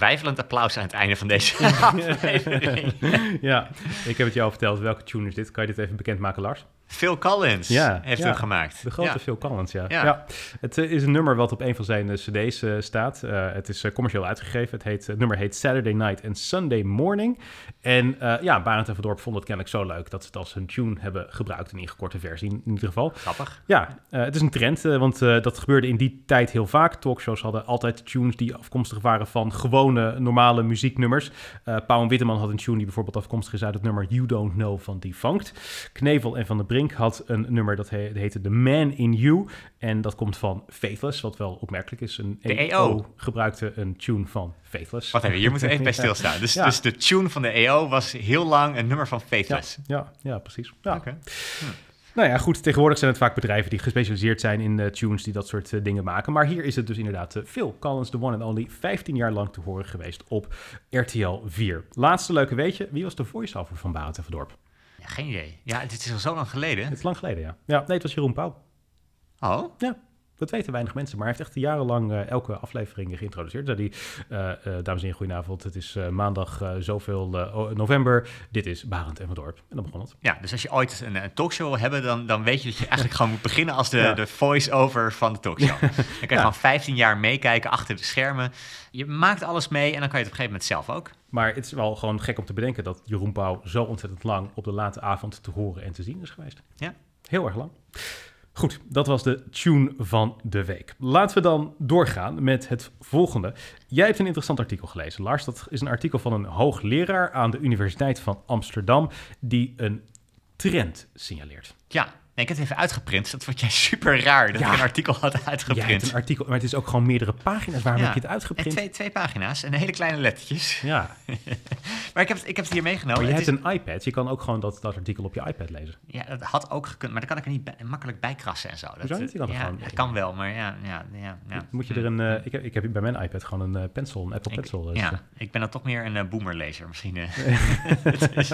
Wijfelend applaus aan het einde van deze aflevering. ja, ik heb het jou verteld. Welke tune is dit? Kan je dit even bekendmaken, Lars? Phil Collins Ja, heeft ja. hem gemaakt. De grote Ja. Phil Collins, ja. ja. Ja. Het eh, is een nummer wat op een van zijn eh, cd's eh, staat. Eh, het is commercieel uitgegeven. Het, heet, het nummer heet Saturday Night and Sunday Morning. En eh, ja, Barend en Van Dorp vonden het kennelijk zo leuk... dat ze het als hun tune hebben gebruikt, een ingekorde versie in ieder geval. Grappig. Ja, eh, het is een trend, eh, want eh, dat gebeurde in die tijd heel vaak. Talkshows hadden altijd tunes die afkomstig waren van gewone, normale muzieknummers. Eh Pauw en Witteman had een tune die bijvoorbeeld afkomstig is uit het nummer You Don't Know van Defunct. Knevel en Van der Brink had een nummer dat he- heette The Man in You. En dat komt van Faithless, wat wel opmerkelijk is. Een De EO EO. gebruikte een tune van Faithless. Wat even, hier moeten we even bij stilstaan. Dus, Ja. dus de tune van de EO was heel lang een nummer van Faithless. ja, ja, precies. Ja. Oké. Nou ja, goed, tegenwoordig zijn het vaak bedrijven die gespecialiseerd zijn in eh, tunes die dat soort eh, dingen maken. Maar hier is het dus inderdaad eh, Phil Collins, the one and only, 15 jaar lang te horen geweest op RTL 4. Laatste leuke weetje, wie was de voice-over van Barend en Verdorp? Geen idee. Ja, dit is al zo lang geleden. Het is lang geleden, ja. Ja, nee, het was Jeroen Pauw. Oh, Ja, Dat weten weinig mensen, maar hij heeft echt jarenlang uh, elke aflevering geïntroduceerd. Hij, uh, uh, dames en heren, goedenavond. Het is maandag zoveel november. Dit is Barend en van Dorp. En dan begon het. Ja, dus als je ooit een, een talkshow wil hebben, dan, dan weet je dat je eigenlijk gewoon moet beginnen als de, ja. de voice-over van de talkshow. dan kan je ja. gewoon 15 jaar meekijken achter de schermen. Je maakt alles mee en dan kan je het op een gegeven moment zelf ook. Maar het is wel gewoon gek om te bedenken dat Jeroen Pauw zo ontzettend lang op de late avond te horen en te zien is geweest. Ja. Heel erg lang. Goed, dat was de tune van de week. Laten we dan doorgaan met het volgende. Jij hebt een interessant artikel gelezen, Lars. Dat is een artikel van een hoogleraar aan de Universiteit van Amsterdam die een trend signaleert. Ja, ik heb het even uitgeprint. Dat vond jij super raar dat ik een artikel had uitgeprint. Ja, een artikel, maar het is ook gewoon meerdere pagina's. Waarom heb je het uitgeprint? Twee, twee pagina's en hele kleine lettertjes. Ja. maar ik heb, het, ik heb het hier meegenomen. Maar je het hebt een iPad. Je kan ook gewoon dat, dat artikel op je iPad lezen. Ja, dat had ook gekund. Maar dan kan ik er niet bij, makkelijk bij krassen en zo. Dat, niet? Je kan ja, gewoon, het kan wel, maar ja. ja, ja, ja. Moet je er een... Uh, ik, heb, ik heb bij mijn iPad gewoon een uh, pencil, een Apple ik, Pencil. Dus, ja, ik ben dan toch meer een uh, boomerlezer misschien.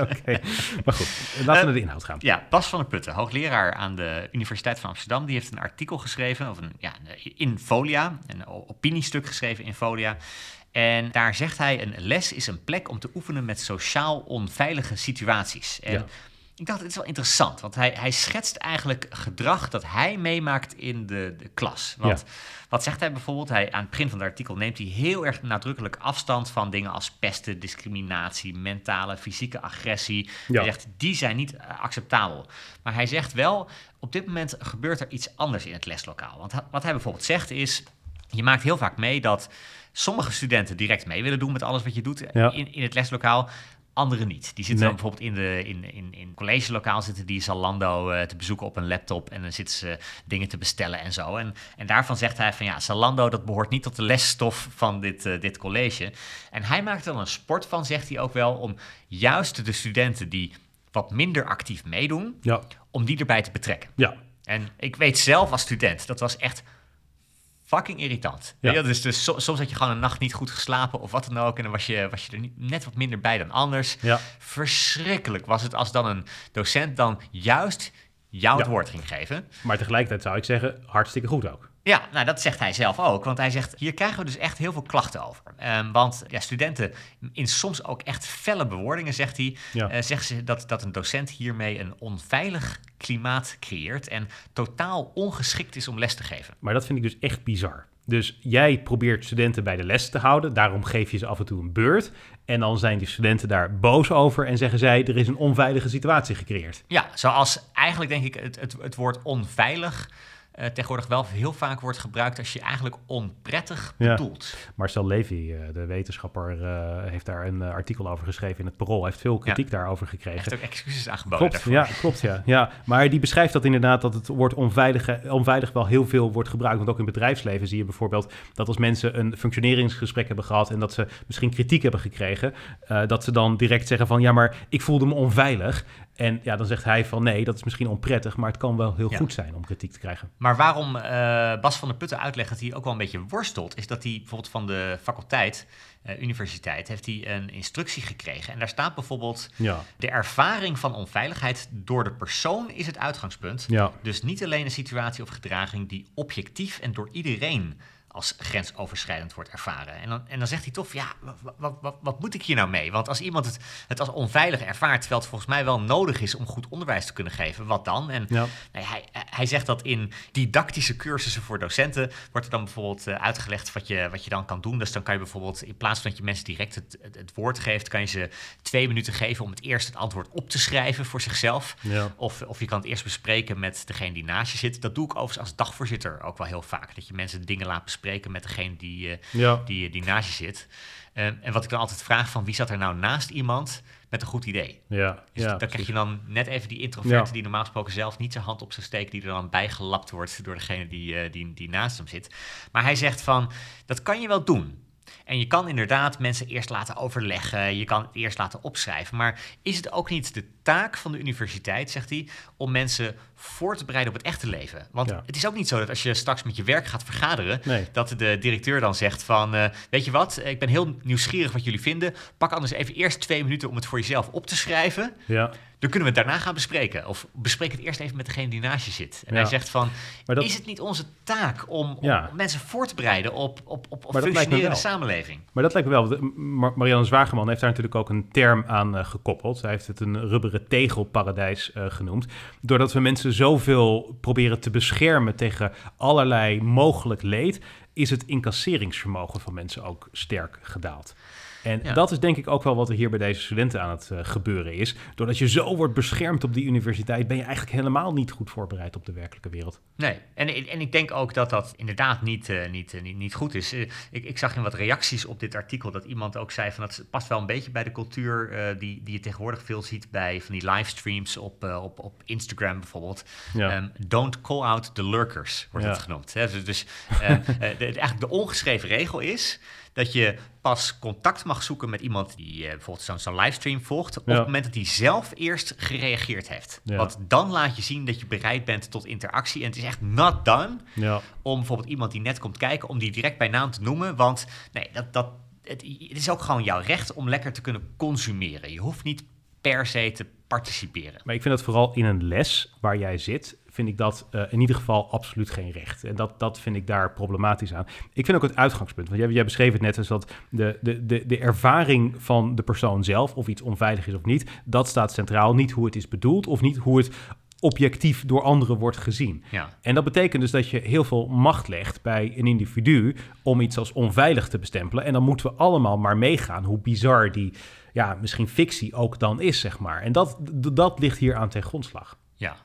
Oké, maar goed. Laten we naar de inhoud gaan. Ja, Bas van der Putten, hoogleraar aan de Universiteit van Amsterdam, die heeft een artikel geschreven, of een, ja, in Folia, een opiniestuk geschreven in Folia. En daar zegt hij: een les is een plek om te oefenen met sociaal onveilige situaties. En ja. ik dacht, het is wel interessant, want hij, hij schetst eigenlijk gedrag dat hij meemaakt in de, de klas. Want ja. Wat zegt hij bijvoorbeeld? Hij, aan het begin van het artikel neemt hij heel erg nadrukkelijk afstand van dingen als pesten, discriminatie, mentale, fysieke agressie. Ja. Hij zegt, die zijn niet uh, acceptabel. Maar hij zegt wel, op dit moment gebeurt er iets anders in het leslokaal. Want wat hij bijvoorbeeld zegt is, je maakt heel vaak mee dat sommige studenten direct mee willen doen met alles wat je doet ja. in, in het leslokaal. Anderen niet. Die zitten Nee. dan bijvoorbeeld in, de, in, in, in collegelokaal zitten die Zalando eh, te bezoeken op een laptop en dan zitten ze dingen te bestellen en zo. En, en daarvan zegt hij van ja, Zalando dat behoort niet tot de lesstof van dit, eh, dit college. En hij maakt er dan een sport van, zegt hij ook wel, om juist de studenten die wat minder actief meedoen, Ja, om die erbij te betrekken. ja. En ik weet zelf als student, dat was echt fucking irritant. Ja. Ja. dus, dus so- soms had je gewoon een nacht niet goed geslapen of wat dan ook. En dan was je, was je er niet, net wat minder bij dan anders. Ja. Verschrikkelijk was het als dan een docent dan juist jou het Ja. woord ging geven. Maar tegelijkertijd zou ik zeggen, hartstikke goed ook. Ja, nou dat zegt hij zelf ook. Want hij zegt, hier krijgen we dus echt heel veel klachten over. Ehm, want ja, studenten, in soms ook echt felle bewoordingen, zegt hij... Ja. eh, zeggen ze dat, dat een docent hiermee een onveilig klimaat creëert... en totaal ongeschikt is om les te geven. Maar dat vind ik dus echt bizar. Dus jij probeert studenten bij de les te houden. Daarom geef je ze af en toe een beurt. En dan zijn die studenten daar boos over en zeggen zij... er is een onveilige situatie gecreëerd. Ja, zoals eigenlijk denk ik het, het, het woord onveilig... eh, tegenwoordig wel heel vaak wordt gebruikt als je eigenlijk onprettig Ja. bedoelt. Marcel Levy, eh, de wetenschapper, eh, heeft daar een artikel over geschreven in het Parool. Hij heeft veel kritiek daarover Hij gekregen. heeft ook excuses aangeboden Klopt, daarvoor. ja, klopt, ja, ja. Maar die beschrijft dat inderdaad dat het woord onveilig, onveilig wel heel veel wordt gebruikt. Want ook in bedrijfsleven zie je bijvoorbeeld dat als mensen een functioneringsgesprek hebben gehad en dat ze misschien kritiek hebben gekregen, dat ze dan direct zeggen van ja, maar ik voelde me onveilig. En ja, dan zegt hij van nee, dat is misschien onprettig, maar het kan wel heel Ja. goed zijn om kritiek te krijgen. Maar waarom eh, Bas van der Putten uitlegt dat hij ook wel een beetje worstelt, is dat hij bijvoorbeeld van de faculteit, eh, universiteit, heeft hij een instructie gekregen. En daar staat bijvoorbeeld, Ja, de ervaring van onveiligheid door de persoon is het uitgangspunt. ja, Dus niet alleen een situatie of gedraging die objectief en door iedereen als grensoverschrijdend wordt ervaren. En dan, en dan zegt hij toch, ja, wat, wat, wat, moet ik hier nou mee? Want als iemand het, het als onveilig ervaart, terwijl het volgens mij wel nodig is om goed onderwijs te kunnen geven, wat dan? En ja. Nee, hij, hij zegt dat in didactische cursussen voor docenten wordt er dan bijvoorbeeld eh, uitgelegd wat je, wat je dan kan doen. Dus dan kan je bijvoorbeeld in plaats van dat je mensen direct het, het, het woord geeft, kan je ze twee minuten geven om het eerst het antwoord op te schrijven voor zichzelf. ja. Of, of je kan het eerst bespreken met degene die naast je zit. Dat doe ik overigens als dagvoorzitter ook wel heel vaak. Dat je mensen dingen laat bespreken met degene die, eh, ja. die, die naast je zit. Eh, en wat ik dan altijd vraag van wie zat er nou naast iemand met een goed idee? ja, Dus ja, dan krijg je dan net even die introverte Ja. die normaal gesproken zelf niet zijn hand op zijn steek, die er dan bijgelapt wordt door degene die, eh, die, die naast hem zit. Maar hij zegt van, dat kan je wel doen. En je kan inderdaad mensen eerst laten overleggen, je kan het eerst laten opschrijven. Maar is het ook niet de taak van de universiteit, zegt hij, om mensen voor te bereiden op het echte leven. Want Ja. het is ook niet zo dat als je straks met je werk gaat vergaderen, Nee. dat de directeur dan zegt van, eh, weet je wat, ik ben heel nieuwsgierig wat jullie vinden. Pak anders even eerst twee minuten om het voor jezelf op te schrijven. Ja. Dan kunnen we het daarna gaan bespreken. Of bespreek het eerst even met degene die naast je zit. En Ja. hij zegt van, dat- is het niet onze taak om, om Ja. mensen voor te bereiden op, op, op, op functionerende samenleving? Maar dat lijkt me wel. Mar- Marianne Zwageman heeft daar natuurlijk ook een term aan eh, gekoppeld. Zij heeft het een rubberen tegelparadijs eh, genoemd. Doordat we mensen zoveel proberen te beschermen tegen allerlei mogelijk leed, is het incasseringsvermogen van mensen ook sterk gedaald. En Ja. dat is denk ik ook wel wat er hier bij deze studenten aan het eh, gebeuren is. Doordat je zo wordt beschermd op die universiteit, ben je eigenlijk helemaal niet goed voorbereid op de werkelijke wereld. Nee, en, en ik denk ook dat dat inderdaad niet, eh, niet, eh, niet, niet goed is. Ik, ik zag in wat reacties op dit artikel dat iemand ook zei van dat past wel een beetje bij de cultuur die, die je tegenwoordig veel ziet bij van die livestreams op, op, op Instagram bijvoorbeeld. Ja. Ehm, don't call out the lurkers, wordt Ja. het genoemd. Hè? Dus, dus eh, eh, de, de- eigenlijk de ongeschreven regel is dat je pas contact mag zoeken met iemand die eh, bijvoorbeeld zo'n livestream volgt, op Ja. het moment dat hij zelf eerst gereageerd heeft. Ja. Want dan laat je zien dat je bereid bent tot interactie. En het is echt not done Ja. om bijvoorbeeld iemand die net komt kijken, om die direct bij naam te noemen. Want nee, dat, dat, het, het is ook gewoon jouw recht om lekker te kunnen consumeren. Je hoeft niet per se te participeren. Maar ik vind dat vooral in een les waar jij zit, vind ik dat eh, in ieder geval absoluut geen recht. En dat, dat vind ik daar problematisch aan. Ik vind ook het uitgangspunt, want jij, jij beschreef het net als dat de, de, de, de ervaring van de persoon zelf, of iets onveilig is of niet, dat staat centraal. Niet hoe het is bedoeld of niet hoe het objectief door anderen wordt gezien. Ja. En dat betekent dus dat je heel veel macht legt bij een individu om iets als onveilig te bestempelen. En dan moeten we allemaal maar meegaan hoe bizar die, ja, misschien fictie ook dan is, zeg maar. En dat, dat ligt hier aan ten grondslag. Ja.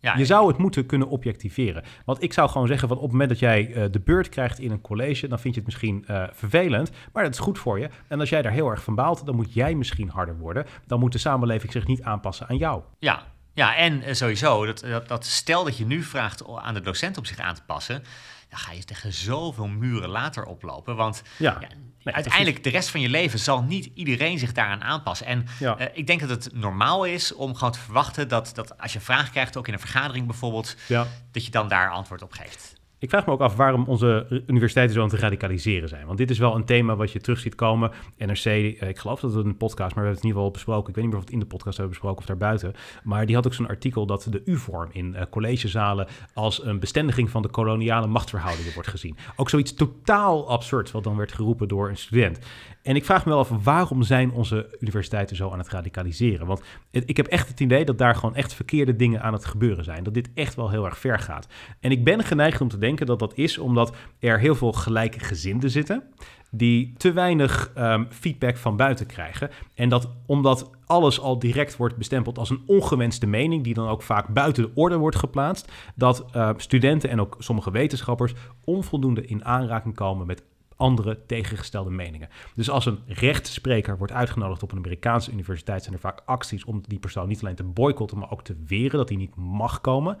Ja Je zou het moeten kunnen objectiveren. Want ik zou gewoon zeggen, van op het moment dat jij eh, de beurt krijgt in een college, dan vind je het misschien eh, vervelend, maar dat is goed voor je. En als jij daar heel erg van baalt, dan moet jij misschien harder worden. Dan moet de samenleving zich niet aanpassen aan jou. Ja, ja en eh, sowieso, dat, dat, dat stel dat je nu vraagt aan de docent om zich aan te passen, dan ga je tegen zoveel muren later oplopen. Want Ja, ja, nee, uiteindelijk de rest van je leven zal niet iedereen zich daaraan aanpassen. En Ja. eh, ik denk dat het normaal is om gewoon te verwachten dat, dat als je een vraag krijgt, ook in een vergadering bijvoorbeeld, Ja. dat je dan daar antwoord op geeft. Ik vraag me ook af waarom onze universiteiten zo aan het radicaliseren zijn. Want dit is wel een thema wat je terug ziet komen. NRC, eh, ik geloof dat het een podcast, maar we hebben het in ieder geval besproken. Ik weet niet meer of het in de podcast hebben besproken of daarbuiten. Maar die had ook zo'n artikel dat de U-vorm in eh, collegezalen als een bestendiging van de koloniale machtsverhoudingen wordt gezien. Ook zoiets totaal absurd wat dan werd geroepen door een student. En ik vraag me wel af, waarom zijn onze universiteiten zo aan het radicaliseren? Want ik heb echt het idee dat daar gewoon echt verkeerde dingen aan het gebeuren zijn. Dat dit echt wel heel erg ver gaat. En ik ben geneigd om te denken dat dat is omdat er heel veel gelijke gezinden zitten. Die te weinig ehm, feedback van buiten krijgen. En dat omdat alles al direct wordt bestempeld als een ongewenste mening, die dan ook vaak buiten de orde wordt geplaatst, dat eh, studenten en ook sommige wetenschappers onvoldoende in aanraking komen met andere tegengestelde meningen. Dus als een rechtsspreker wordt uitgenodigd op een Amerikaanse universiteit, zijn er vaak acties om die persoon niet alleen te boycotten, maar ook te weren dat hij niet mag komen.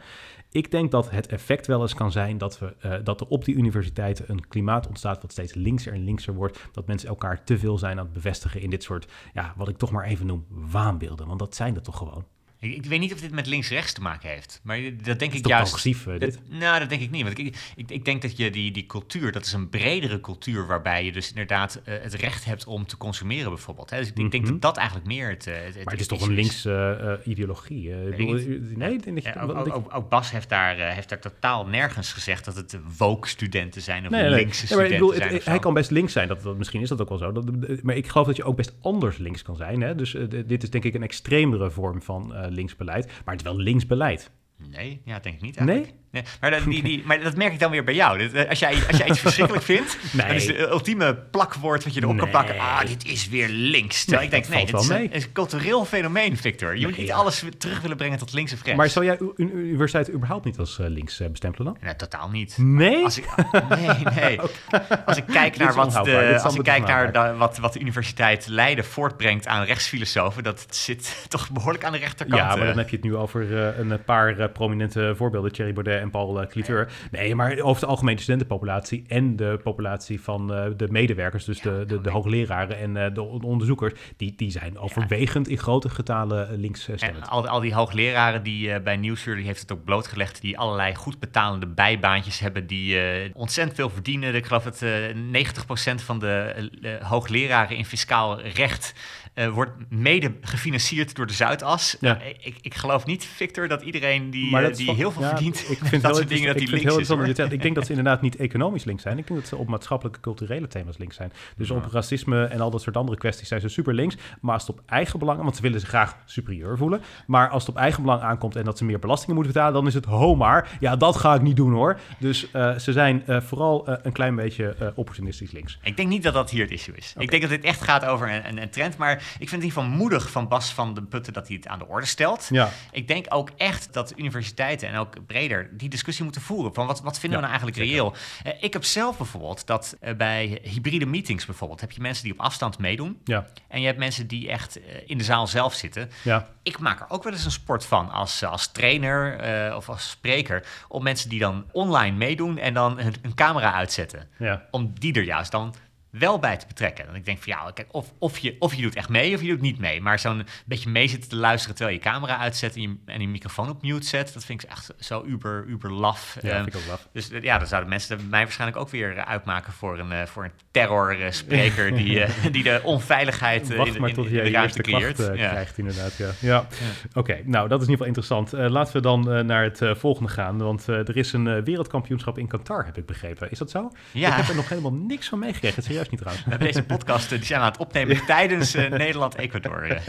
Ik denk dat het effect wel eens kan zijn dat, we, eh, dat er op die universiteiten een klimaat ontstaat wat steeds linkser en linkser wordt. Dat mensen elkaar te veel zijn aan het bevestigen in dit soort, ja, wat ik toch maar even noem, waanbeelden. Want dat zijn er toch gewoon. Ik, ik weet niet of dit met links-rechts te maken heeft, maar dat denk is ik juist. progressief, eh, dit? Dat- nou, dat denk ik niet. Want ik, ik, ik denk dat je die, die cultuur, dat is een bredere cultuur waarbij je dus inderdaad eh, het recht hebt om te consumeren, bijvoorbeeld. Hè? Dus ik, denk Mhm. dat dat eigenlijk meer het. eh, het Maar het is toch een linkse eh, ideologie? eh? Ik Weet bedoel, ik niet. nee, denk ook, ik- ook, ook, ook Bas heeft daar, eh, heeft daar totaal nergens gezegd dat het woke studenten zijn of Nee, nee, linkse nee, maar studenten bedoel, zijn. hij kan best links zijn, dat, dat, misschien is dat ook wel zo. Dat, maar ik geloof dat je ook best anders links kan zijn. Hè? Dus eh, dit is denk ik een extremere vorm van eh linksbeleid. Maar het is wel linksbeleid. Nee, ja, denk ik niet eigenlijk. Nee, maar, dat, die, die, maar dat merk ik dan weer bij jou. Dat, eh, Als jij, als jij iets verschrikkelijk vindt, Nee. dan is de ultieme plakwoord wat je erop kan plakken. Ah, dit is weer links. Terwijl Nee, ik denk, dat nee, dit is een, mee. is een cultureel fenomeen, Victor. Je moet niet alles terug willen brengen tot links of rechts. Maar zou jij universiteit überhaupt niet als eh, links eh, bestempelen dan? Nee, totaal niet. Nee? Als ik, nee, nee. Als ik kijk naar wat de, als ik kijk naar wat, wat de Universiteit Leiden voortbrengt aan rechtsfilosofen, dat zit toch behoorlijk aan de rechterkant. Ja, maar dan heb je het nu over een paar prominente voorbeelden. Thierry Baudet en Paul uh, Cliteur. Nee, maar over de studentenpopulatie en de populatie van uh, de medewerkers, dus de, de, de, hoogleraren en uh, de onderzoekers, die, die zijn overwegend in grote getalen links En al, al die hoogleraren die bij Nieuwsuur, die heeft het ook blootgelegd, die allerlei goed betalende bijbaantjes hebben, die ontzettend veel verdienen. Ik geloof dat 90% van de hoogleraren in fiscaal recht uh, wordt mede gefinancierd door de Zuidas. Ja. Uh, ik, ik geloof niet, Victor, dat iedereen die, uh, die heel veel ja, verdient, ik vind dat soort dingen, dat die links is. Heel ik denk dat ze inderdaad niet economisch links zijn. Ik denk dat ze op maatschappelijke, culturele thema's links zijn. Dus op racisme en al dat soort andere kwesties zijn ze super links. Maar als het op eigen belang, want ze willen zich graag superieur voelen. Maar als het op eigen belang aankomt en dat ze meer belastingen moeten betalen, dan is het ho maar. Ja, dat ga ik niet doen hoor. Dus ze zijn vooral een klein beetje opportunistisch links. Ik denk niet dat dat hier het issue is. Okay. Ik denk dat dit echt gaat over een, een, een trend, maar ik vind het in ieder geval moedig van Bas van de Putten dat hij het aan de orde stelt. Ja. Ik denk ook echt dat universiteiten en ook breder die discussie moeten voeren. Van wat, wat vinden we nou eigenlijk reëel? Uh, ik heb zelf bijvoorbeeld dat uh, bij hybride meetings bijvoorbeeld heb je mensen die op afstand meedoen. Ja. En je hebt mensen die echt uh, in de zaal zelf zitten. Ja. Ik maak er ook wel eens een sport van als, als trainer of als spreker. Om mensen die dan online meedoen en dan hun, hun camera uitzetten. Ja. Om die er juist dan wel bij te betrekken. En ik denk van ja, kijk, of, of, je, of je doet echt mee of je doet niet mee. Maar zo'n beetje mee zitten te luisteren terwijl je camera uitzet en je, en je microfoon op mute zet, dat vind ik echt zo uber, uber laf. Ja, um, vind ik ook laf. Dus ja, dan zouden mensen mij waarschijnlijk ook weer uitmaken voor een, uh, voor een terrorspreker die, uh, die de onveiligheid uh, Wacht in, maar tot in, in, in de ruimte creëert. ja. krijgt inderdaad, ja. ja. ja. Oké, okay, nou dat is in ieder geval interessant. laten we dan naar het volgende gaan, want er is een wereldkampioenschap in Qatar, heb ik begrepen. Is dat zo? Ja. Ik heb er nog helemaal niks van meegekregen. Serieus niet trouwens. We hebben deze podcast die zijn aan het opnemen tijdens uh, Nederland-Ecuador.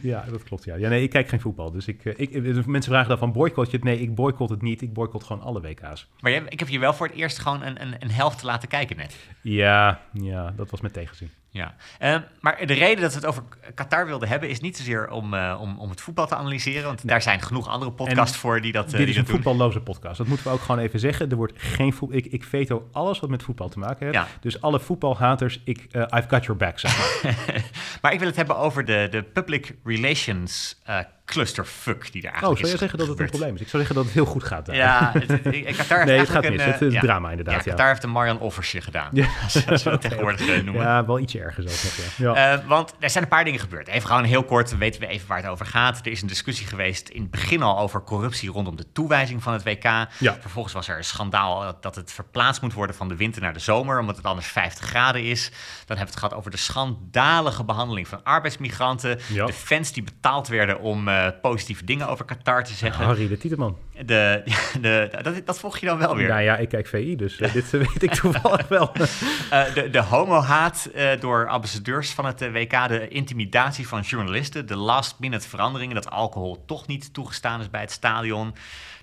ja, dat klopt. Ja. ja, nee, ik kijk geen voetbal. Dus ik, ik, mensen vragen dan van boycott je het? Nee, ik boycott het niet. Ik boycott gewoon alle WK's. Maar jij, ik heb je wel voor het eerst gewoon een, een, een helft laten kijken net. Ja, ja, dat was met tegenzin. Ja, uh, maar de reden dat we het over Qatar wilden hebben is niet zozeer om, uh, om, om het voetbal te analyseren, want daar zijn genoeg andere podcasts en voor die dat. Uh, dit is een voetballoze podcast. Dat moeten we ook gewoon even zeggen. Er wordt geen voetbal. Ik, ik veto alles wat met voetbal te maken heeft. Ja. Dus alle voetbalhaters, ik, I've got your back. Zeg maar. maar ik wil het hebben over de, de public relations clusterfuck die er eigenlijk Oh, zou jij zeggen dat het een probleem is? Ik zou zeggen dat het heel goed gaat. Daar. Ja, het, het, Qatar nee, het gaat een, mis. Het is ja, drama inderdaad. Ja, Qatar heeft een Marian Offersje gedaan. Ja. We het tegenwoordig okay. noemen. Ja, wel ietsje erger zo. Ja. Ja. Uh, want er zijn een paar dingen gebeurd. Even gewoon heel kort, weten we even waar het over gaat. Er is een discussie geweest in het begin al over corruptie rondom de toewijzing van het WK. Ja. Vervolgens was er een schandaal dat het verplaatst moet worden van de winter naar de zomer, omdat het anders 50 graden is. Dan hebben we het gehad over de schandalige behandeling van arbeidsmigranten. Ja. De fans die betaald werden om uh, positieve dingen over Qatar te zeggen. Harry de Tieteman. De, de, dat, dat volg je dan wel weer. Nou ja, ik kijk VI, dus uh, dit weet ik toevallig wel. uh, de de homo-haat door ambassadeurs van het WK, de intimidatie van journalisten, de last-minute veranderingen, dat alcohol toch niet toegestaan is bij het stadion,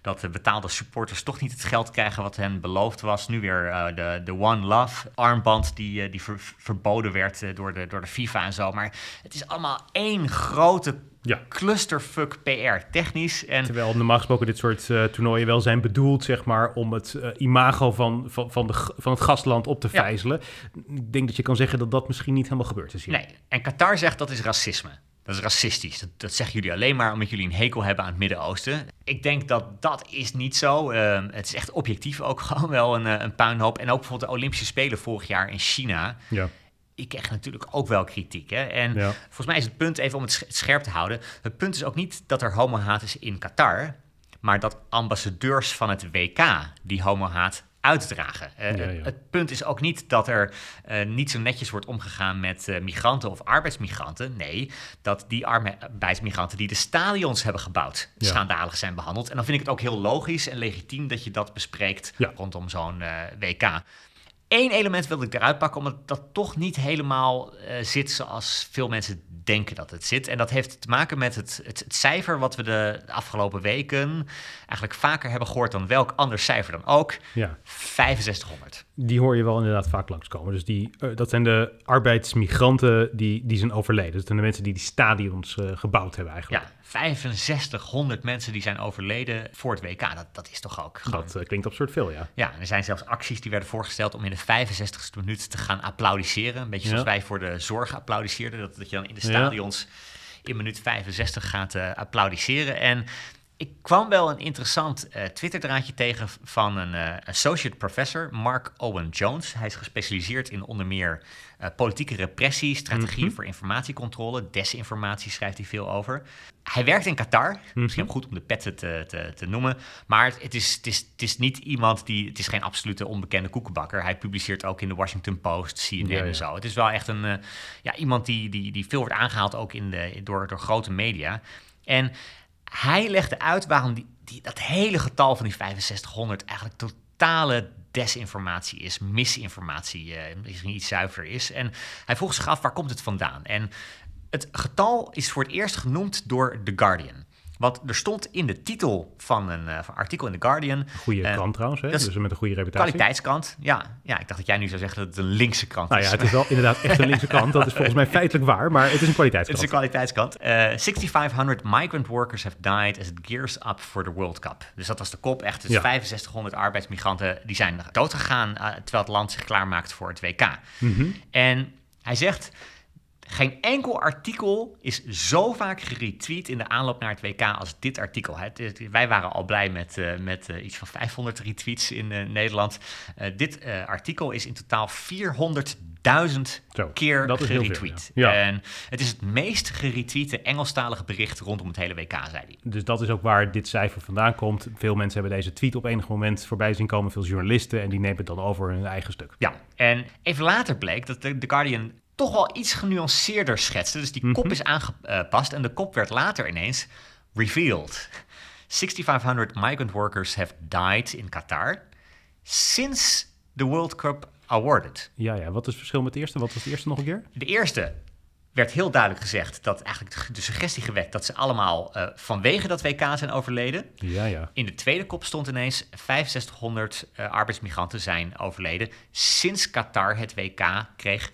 dat de betaalde supporters toch niet het geld krijgen wat hen beloofd was. Nu weer de, de One Love armband die, die ver, verboden werd door, de, door de FIFA en zo. Maar het is allemaal één grote ja. clusterfuck PR technisch. En Terwijl normaal gesproken dit soort uh, toernooien wel zijn bedoeld, zeg maar, om het uh, imago van, van, van, de, van het gastland op te ja. vijzelen. Ik denk dat je kan zeggen dat dat misschien niet helemaal gebeurd is hier. Nee, en Qatar zegt dat is racisme. Dat is racistisch. Dat, dat, zeggen jullie alleen maar omdat jullie een hekel hebben aan het Midden-Oosten. Ik denk dat dat is niet zo. Uh, het is echt objectief ook gewoon wel een, een puinhoop. En ook bijvoorbeeld de Olympische Spelen vorig jaar in China. Ja ik kreeg natuurlijk ook wel kritiek. Hè? En ja. volgens mij is het punt, even om het scherp te houden... het punt is ook niet dat er homohaat is in Qatar... maar dat ambassadeurs van het WK die homohaat uitdragen. Uh, ja, ja. Het punt is ook niet dat er uh, niet zo netjes wordt omgegaan met uh, migranten of arbeidsmigranten. Nee, dat die arbeidsmigranten die de stadions hebben gebouwd ja. schandalig zijn behandeld. En dan vind ik het ook heel logisch en legitiem dat je dat bespreekt rondom zo'n WK. Eén element wilde ik eruit pakken, omdat dat toch niet helemaal uh, zit zoals veel mensen denken dat het zit. En dat heeft te maken met het, het, cijfer wat we de afgelopen weken eigenlijk vaker hebben gehoord dan welk ander cijfer dan ook. Ja. 6500. Die hoor je wel inderdaad vaak langskomen. Dus die, uh, dat zijn de arbeidsmigranten die, die zijn overleden. Dat zijn de mensen die die stadions uh, gebouwd hebben eigenlijk. Ja, 6500 mensen die zijn overleden voor het WK. Dat, dat is toch ook gewoon... Dat uh, klinkt absurd veel, ja. Ja, en er zijn zelfs acties die werden voorgesteld om in de 65ste minuut te gaan applaudisseren. Een beetje zoals ja. wij voor de zorg applaudisseerden. Dat, dat je dan in de stadions ja. in minuut 65 gaat uh, applaudisseren. En ik kwam wel een interessant uh, Twitter-draadje tegen van een uh, associate professor, Mark Owen Jones. Hij is gespecialiseerd in onder meer uh, politieke repressie, strategie Mhm. voor informatiecontrole, desinformatie schrijft hij veel over. Hij werkt in Qatar, Mhm. misschien ook goed om de petten te, te, te noemen, maar het, het, is, het, is, het is niet iemand die, het is geen absolute onbekende koekenbakker. Hij publiceert ook in de Washington Post, CNN Ja, ja. en zo. Het is wel echt een, ja, iemand die, die, die veel wordt aangehaald ook in de, door, door grote media. En hij legde uit waarom die, dat hele getal van die 6500 eigenlijk totale desinformatie is, misinformatie, uh, misschien iets zuiver is. En hij vroeg zich af, waar komt het vandaan? En het getal is voor het eerst genoemd door The Guardian. Want er stond in de titel van een, uh, van artikel in The Guardian... Goede uh, krant trouwens, hè? dat dus met een goede reputatie. Kwaliteitskrant, ja. Ja, ik dacht dat jij nu zou zeggen dat het een linkse krant Nou is. ja, het is wel inderdaad echt een linkse krant. Dat is volgens mij feitelijk waar, maar het is een Het kwaliteitskrant. is een kwaliteitskant. Uh, 6500 migrant workers have died as it gears up for the World Cup. Dus dat was de kop. Echt, dus Ja. 6500 arbeidsmigranten die zijn doodgegaan... Terwijl het land zich klaarmaakt voor het WK. Mhm. En hij zegt... Geen enkel artikel is zo vaak geretweet in de aanloop naar het WK als dit artikel. Wij waren al blij met, eh, met eh, iets van 500 retweets in eh, Nederland. Dit artikel is in totaal 400.000 Zo, keer dat is heel veel, geretweet. ja. Ja. En het is het meest geretweete Engelstalige bericht rondom het hele WK, zei hij. Dus dat is ook waar dit cijfer vandaan komt. Veel mensen hebben deze tweet op enig moment voorbij zien komen. Veel journalisten en die nemen het dan over hun eigen stuk. Ja, en even later bleek dat de, The Guardian toch wel iets genuanceerder schetste. Dus die Mhm. kop is aangepast en de kop werd later ineens revealed. 6500 migrant workers have died in Qatar since the World Cup awarded. Ja, ja. Wat is het verschil met de eerste? Wat was de eerste nog een keer? De eerste werd heel duidelijk gezegd dat eigenlijk de suggestie gewekt dat ze allemaal eh, vanwege dat WK zijn overleden. Ja, ja. In de tweede kop stond ineens 6500 eh, arbeidsmigranten zijn overleden sinds Qatar het WK kreeg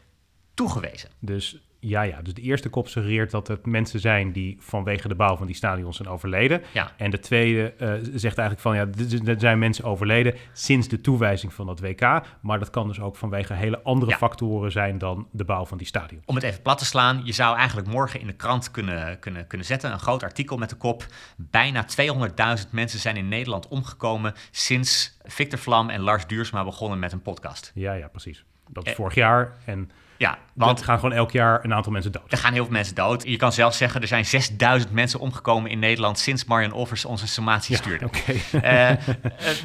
toegewezen. Dus ja, ja. Dus de eerste kop suggereert dat het mensen zijn die vanwege de bouw van die stadions zijn overleden. Ja. En de tweede eh, zegt eigenlijk van ja, er zijn mensen overleden sinds de toewijzing van dat WK. Maar dat kan dus ook vanwege hele andere Ja. factoren zijn dan de bouw van die stadions. Om het even plat te slaan, je zou eigenlijk morgen in de krant kunnen, kunnen, kunnen zetten. Een groot artikel met de kop. Bijna 200.000 mensen zijn in Nederland omgekomen sinds Victor Vlam en Lars Duursma begonnen met een podcast. Ja, ja, precies. Dat is Eh. vorig jaar. En Ja, want er gaan gewoon elk jaar een aantal mensen dood. er gaan heel veel mensen dood. Je kan zelfs zeggen, er zijn 6000 mensen omgekomen in Nederland sinds Marion Offers onze sommatie stuurde. Oké. Eh, eh,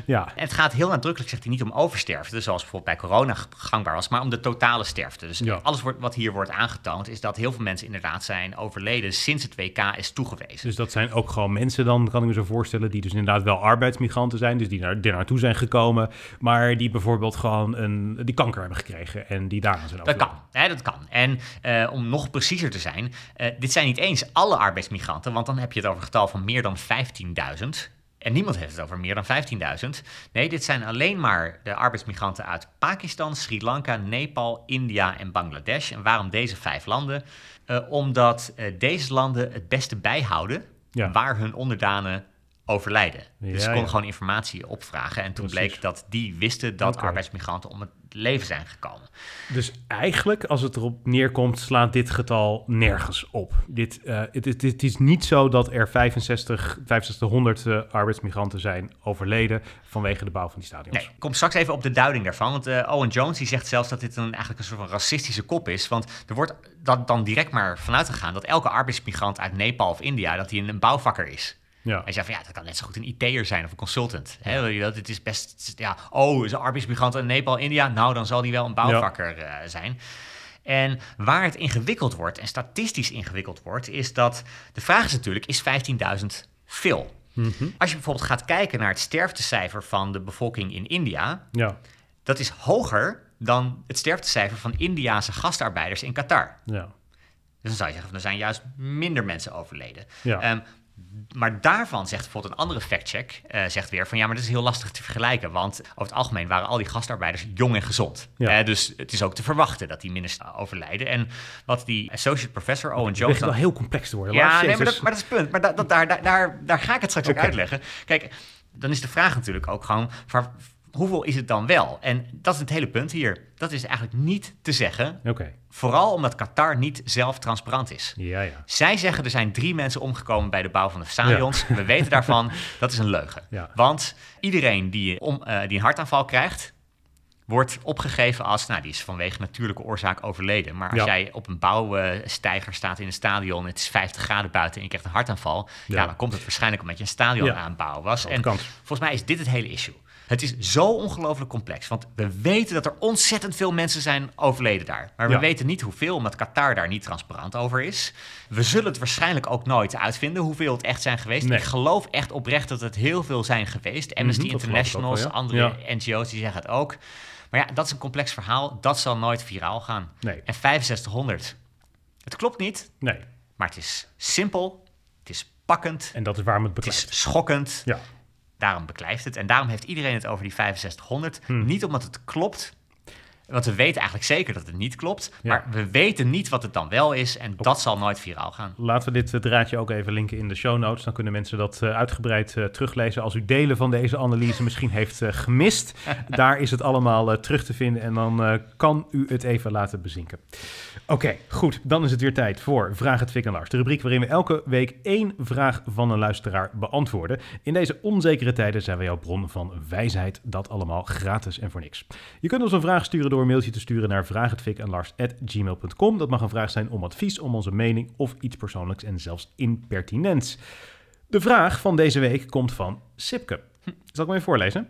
ja. Het gaat heel nadrukkelijk, zegt hij, niet om oversterfte, zoals bijvoorbeeld bij corona gangbaar was, maar om de totale sterfte. Dus Ja. alles wordt, wat hier wordt aangetoond, is dat heel veel mensen inderdaad zijn overleden sinds het WK is toegewezen. Dus dat zijn ook gewoon mensen dan, kan ik me zo voorstellen, die dus inderdaad wel arbeidsmigranten zijn, dus die naar, er naartoe zijn gekomen, maar die bijvoorbeeld gewoon een, die kanker hebben gekregen en die daaraan zijn Dat overleden. kan, hè, dat kan. En eh, om nog preciezer te zijn, eh, dit zijn niet eens alle arbeidsmigranten, want dan heb je het over een getal van meer dan 15.000. En niemand heeft het over meer dan 15.000. Nee, dit zijn alleen maar de arbeidsmigranten uit Pakistan, Sri Lanka, Nepal, India en Bangladesh. En waarom deze vijf landen? Eh, omdat deze landen het beste bijhouden Ja. waar hun onderdanen overlijden. dus ze konden ja. gewoon informatie opvragen. En toen Precies. bleek dat die wisten dat arbeidsmigranten om het leven zijn gekomen. Dus eigenlijk, als het erop neerkomt, slaat dit getal nergens op. Dit, eh, het, het, het is niet zo dat er 65, 6500 eh, arbeidsmigranten zijn overleden vanwege de bouw van die stadions. Nee, ik kom straks even op de duiding daarvan. Want eh, Owen Jones die zegt zelfs dat dit een, eigenlijk een soort van racistische kop is. Want er wordt dan, dan direct maar vanuit gegaan dat elke arbeidsmigrant uit Nepal of India... dat hij een bouwvakker is. Ja. Hij zei van ja, dat kan net zo goed een IT'er zijn of een consultant. Hè, wel, dit is best, ja, oh, is een arbeidsmigrant uit Nepal, India? Nou, dan zal die wel een bouwvakker eh, zijn. En waar het ingewikkeld wordt en statistisch ingewikkeld wordt, is dat de vraag is natuurlijk, is 15.000 veel? Mhm. Als je bijvoorbeeld gaat kijken naar het sterftecijfer van de bevolking in India, Ja. dat is hoger dan het sterftecijfer van Indiase gastarbeiders in Qatar. Ja. Dus dan zou je zeggen, van, er zijn juist minder mensen overleden. Ja. Ehm, maar daarvan zegt bijvoorbeeld een andere factcheck, eh zegt weer van ja, maar dat is heel lastig te vergelijken. Want over het algemeen waren al die gastarbeiders jong en gezond. Ja. Eh, dus het is ook te verwachten dat die minder overlijden. En wat die associate professor Owen Het Jones... begint wel heel complex te worden. ja, nee, maar dat, maar dat is het punt. Maar da- dat, daar, daar, daar, daar ga ik het straks ook uitleggen. Kijk, dan is de vraag natuurlijk ook gewoon... Waar, hoeveel is het dan wel? En dat is het hele punt hier. Dat is eigenlijk niet te zeggen. Vooral omdat Qatar niet zelf transparant is. Ja, ja. Zij zeggen er zijn drie mensen omgekomen bij de bouw van de stadions. We weten daarvan, dat is een leugen. Want iedereen die, om, eh, die een hartaanval krijgt, wordt opgegeven als, nou, die is vanwege natuurlijke oorzaak overleden. Maar als Ja. jij op een bouwsteiger staat in een stadion, het is 50 graden buiten en je krijgt een hartaanval, ja. Ja. dan komt het waarschijnlijk omdat je een stadion Ja. aan het bouwen was. En volgens mij is dit het hele issue. Het is zo ongelooflijk complex, want we weten dat er ontzettend veel mensen zijn overleden daar. Maar we Ja. weten niet hoeveel, omdat Qatar daar niet transparant over is. We zullen het waarschijnlijk ook nooit uitvinden hoeveel het echt zijn geweest. Nee. Ik geloof echt oprecht dat het heel veel zijn geweest. Amnesty wel, ja. andere NGO's, die zeggen het ook. Maar ja, dat is een complex verhaal. Dat zal nooit viraal gaan. Nee. En 6500, het klopt niet, Nee. maar het is simpel, het is pakkend, En dat is waarom het het beklijft. is schokkend. Ja. Daarom beklijft het. En daarom heeft iedereen het over die 6500. Hmm. Niet omdat het klopt. Want we weten eigenlijk zeker dat het niet klopt. Ja. Maar we weten niet wat het dan wel is. En dat zal nooit viraal gaan. Laten we dit eh, draadje ook even linken in de show notes. Dan kunnen mensen dat eh, uitgebreid eh, teruglezen. Als u delen van deze analyse misschien heeft gemist. Daar is het allemaal terug te vinden. En dan kan u het even laten bezinken. Oké, goed. Dan is het weer tijd voor Vraag het Fik en Lars. De rubriek waarin we elke week één vraag van een luisteraar beantwoorden. In deze onzekere tijden zijn wij jouw bron van wijsheid. Dat allemaal gratis en voor niks. Je kunt ons een vraag sturen door een mailtje te sturen naar vraaghetfikenlars.gmail.com. Dat mag een vraag zijn om advies, om onze mening of iets persoonlijks en zelfs impertinents. De vraag van deze week komt van Sipke. Zal ik hem even voorlezen?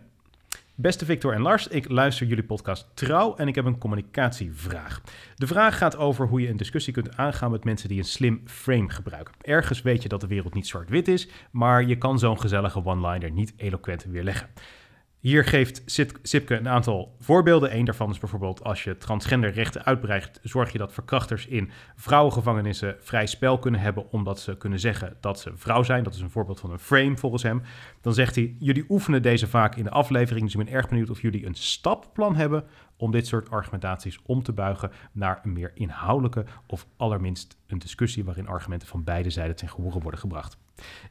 Beste Victor en Lars, ik luister jullie podcast trouw en ik heb een communicatievraag. De vraag gaat over hoe je een discussie kunt aangaan met mensen die een slim frame gebruiken. Ergens weet je dat de wereld niet zwart-wit is, maar je kan zo'n gezellige one-liner niet eloquent weerleggen. Hier geeft Sipke een aantal voorbeelden. Eén daarvan is bijvoorbeeld als je transgenderrechten uitbreidt, zorg je dat verkrachters in vrouwengevangenissen vrij spel kunnen hebben omdat ze kunnen zeggen dat ze vrouw zijn. Dat is een voorbeeld van een frame volgens hem. Dan zegt hij, jullie oefenen deze vaak in de aflevering, dus ik ben erg benieuwd of jullie een stapplan hebben om dit soort argumentaties om te buigen naar een meer inhoudelijke of allerminst een discussie waarin argumenten van beide zijden ten gehore worden gebracht.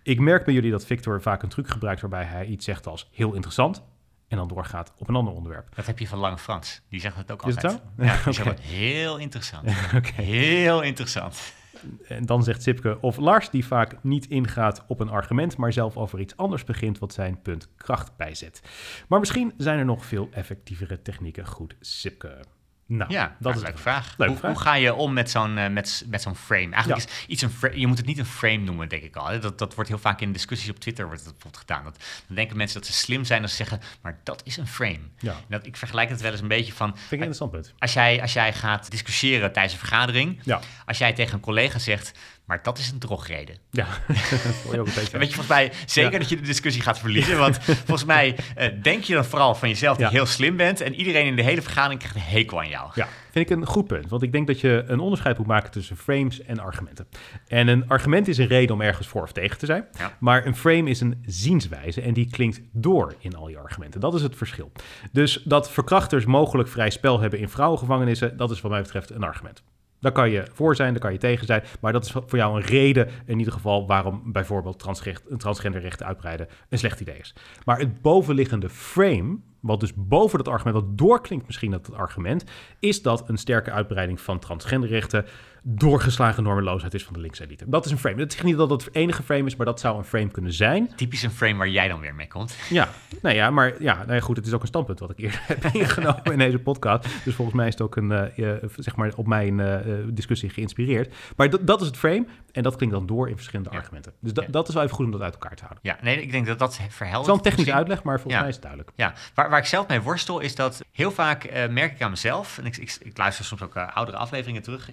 Ik merk bij jullie dat Victor vaak een truc gebruikt waarbij hij iets zegt als heel interessant en dan doorgaat op een ander onderwerp. Dat heb je van Lange Frans. Die zegt het ook Is het altijd. zo? Ja, die het heel interessant. Heel interessant. En dan zegt Sipke of Lars, die vaak niet ingaat op een argument, maar zelf over iets anders begint wat zijn punt kracht bijzet. Maar misschien zijn er nog veel effectievere technieken. Goed, Sipke. Nou, Ja, dat dat is een leuke vraag. Hoe, vraag. hoe ga je om met zo'n eh, met, met zo'n frame? Eigenlijk is iets een je moet het niet een frame noemen, denk ik al. Dat, dat wordt heel vaak in discussies op Twitter wordt dat bijvoorbeeld gedaan. Dat, dan denken mensen dat ze slim zijn als ze zeggen, maar dat is een frame. Ja, Dat, ik vergelijk het wel eens een beetje van, vind ik een interessant punt. als jij, als jij gaat discussiëren tijdens een vergadering, Ja, als jij tegen een collega zegt, maar dat is een drogreden. ja. dat hoor je ook een beetje. Dan weet je volgens mij zeker Ja. dat je de discussie gaat verliezen. Want volgens mij eh, denk je dan vooral van jezelf dat Ja. je heel slim bent. En iedereen in de hele vergadering krijgt een hekel aan jou. Ja, vind ik een goed punt. Want ik denk dat je een onderscheid moet maken tussen frames en argumenten. En een argument is een reden om ergens voor of tegen te zijn. Ja. Maar een frame is een zienswijze en die klinkt door in al je argumenten. Dat is het verschil. Dus dat verkrachters mogelijk vrij spel hebben in vrouwengevangenissen, dat is wat mij betreft een argument. Daar kan je voor zijn, daar kan je tegen zijn. Maar dat is voor jou een reden in ieder geval waarom bijvoorbeeld transrecht, transgenderrechten uitbreiden een slecht idee is. Maar het bovenliggende frame, wat dus boven dat argument, wat doorklinkt misschien dat argument, is dat een sterke uitbreiding van transgenderrechten doorgeslagen normeloosheid is van de linkse elite. Dat is een frame. Dat is niet dat het het enige frame is, maar dat zou een frame kunnen zijn. Typisch een frame waar jij dan weer mee komt. Ja, nou ja, maar ja, nou ja, goed, het is ook een standpunt wat ik eerder heb ingenomen in deze podcast. Dus volgens mij is het ook een, eh, eh, zeg maar, op mijn eh, discussie geïnspireerd. Maar dat- dat is het frame en dat klinkt dan door in verschillende Ja. argumenten. Dus da- Ja. dat is wel even goed om dat uit elkaar te houden. Ja, nee, ik denk dat dat Het verhelpt. is wel een technische uitleg, maar volgens mij is het duidelijk. Ja, waar, waar ik zelf mee worstel is dat heel vaak merk ik aan mezelf, en ik, ik, ik luister soms ook oudere afleveringen terug,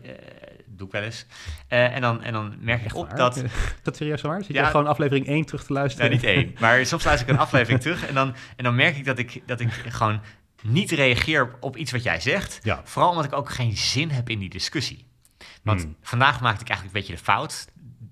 doe ik wel eens, Eh, en, dan, en dan merk ik Echt op waar? dat, dat serieus waar? Zit Ja. je gewoon aflevering 1 terug te luisteren? nou niet één, maar soms luister ik een aflevering terug en dan, en dan merk ik dat ik, dat ik gewoon niet reageer op, op iets wat jij zegt, Ja. vooral omdat ik ook geen zin heb in die discussie. Want Hmm. vandaag maakte ik eigenlijk een beetje de fout,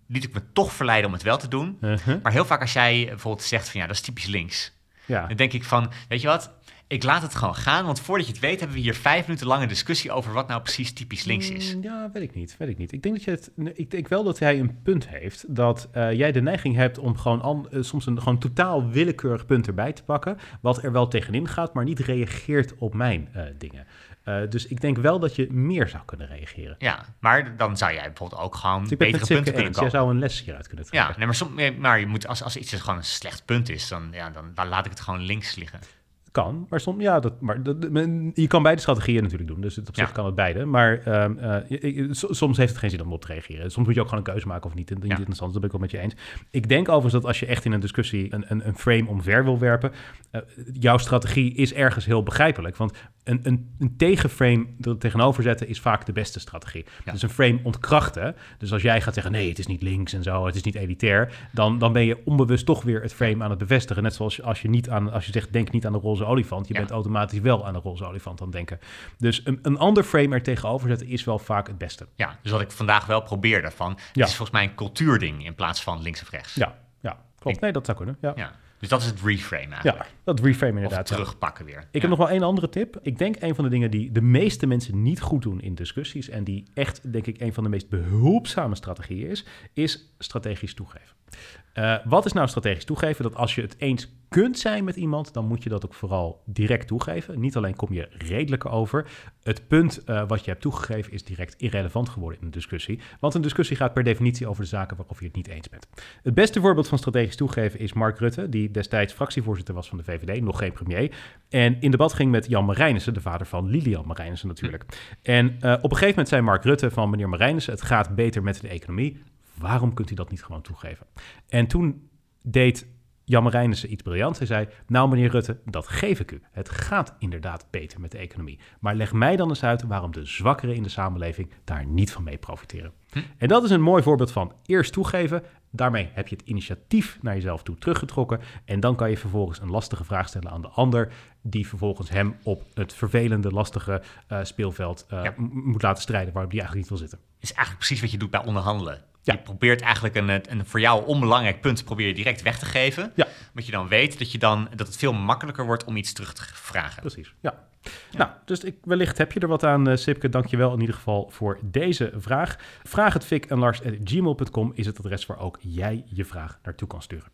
liet ik me toch verleiden om het wel te doen, Uh-huh. maar heel vaak als jij bijvoorbeeld zegt van ja, dat is typisch links, Ja, Dan denk ik van, weet je wat? Ik laat het gewoon gaan, want voordat je het weet hebben we hier vijf minuten lange discussie over wat nou precies typisch links is. Mm, Ja, weet ik niet. Weet ik niet. Ik denk dat je het. Ik denk wel dat hij een punt heeft. Dat eh, jij de neiging hebt om gewoon an- eh, soms een gewoon totaal willekeurig punt erbij te pakken. Wat er wel tegenin gaat, maar niet reageert op mijn eh, dingen. Dus ik denk wel dat je meer zou kunnen reageren. Ja, maar dan zou jij bijvoorbeeld ook gewoon Dus betere punten kunnen eens. Jij komen. zou een les hieruit kunnen trekken. Ja, nee, maar, maar je moet, als, als iets gewoon een slecht punt is, dan, ja, dan, dan laat ik het gewoon links liggen. Kan, maar soms, ja, dat, maar dat, men- je kan beide strategieën natuurlijk doen. Dus het op zich Ja. kan het beide. Maar ehm, eh, soms heeft het geen zin om op te reageren. Soms moet je ook gewoon een keuze maken of niet. En niet Ja. interessant, dat ben ik wel met je eens. Ik denk overigens dat als je echt in een discussie een, een, een frame omver wil werpen, eh, jouw strategie is ergens heel begrijpelijk. Want een, een, een tegenframe er tegenover zetten is vaak de beste strategie. Ja. Dus een frame ontkrachten. Dus als jij gaat zeggen, nee, het is niet links en zo, het is niet elitair, dan, dan ben je onbewust toch weer het frame aan het bevestigen. Net zoals als je, niet aan, als je zegt, denk niet aan de roze olifant, je Ja. bent automatisch wel aan de roze olifant aan het denken. Dus een, een ander frame er tegenover zetten is wel vaak het beste. Ja, dus wat ik vandaag wel probeerde van, het Ja. is volgens mij een cultuurding in plaats van links of rechts. Ja, ja klopt. Nee, dat zou kunnen. Ja. Dus dat is het reframe eigenlijk. dat reframe of inderdaad. ja. terugpakken weer. Ik Ja. heb nog wel één andere tip. Ik denk een van de dingen die de meeste mensen niet goed doen in discussies en die echt, denk ik, een van de meest behulpzame strategieën is, is strategisch toegeven. Eh, wat is nou strategisch toegeven? Dat als je het eens kunt zijn met iemand, dan moet je dat ook vooral direct toegeven. Niet alleen kom je redelijker over. Het punt eh, wat je hebt toegegeven is direct irrelevant geworden in een discussie. Want een discussie gaat per definitie over de zaken waarover je het niet eens bent. Het beste voorbeeld van strategisch toegeven is Mark Rutte, die destijds fractievoorzitter was van de VVD, nog geen premier. En in debat ging met Jan Marijnissen, de vader van Lilian Marijnissen natuurlijk. En eh, op een gegeven moment zei Mark Rutte van meneer Marijnissen, het gaat beter met de economie. Waarom kunt u dat niet gewoon toegeven? En toen deed Jan Marijnissen iets briljants. Hij zei, nou meneer Rutte, dat geef ik u. Het gaat inderdaad beter met de economie. Maar leg mij dan eens uit waarom de zwakkeren in de samenleving daar niet van mee profiteren. En dat is een mooi voorbeeld van eerst toegeven. Daarmee heb je het initiatief naar jezelf toe teruggetrokken. En dan kan je vervolgens een lastige vraag stellen aan de ander. Die vervolgens hem op het vervelende, lastige eh, speelveld eh, Ja. moet laten strijden waarop hij eigenlijk niet wil zitten. is eigenlijk precies wat je doet bij onderhandelen. Ja. Je probeert eigenlijk een, een voor jou onbelangrijk punt probeer je direct weg te geven. Ja. Want je dan weet dat, je dan, dat het veel makkelijker wordt om iets terug te vragen. Precies, ja. Nou, dus ik, wellicht heb je er wat aan, eh, Sipke. Dank je wel in ieder geval voor deze vraag. Vraag het Fik en Lars gmail.com is het adres waar ook jij je vraag naartoe kan sturen.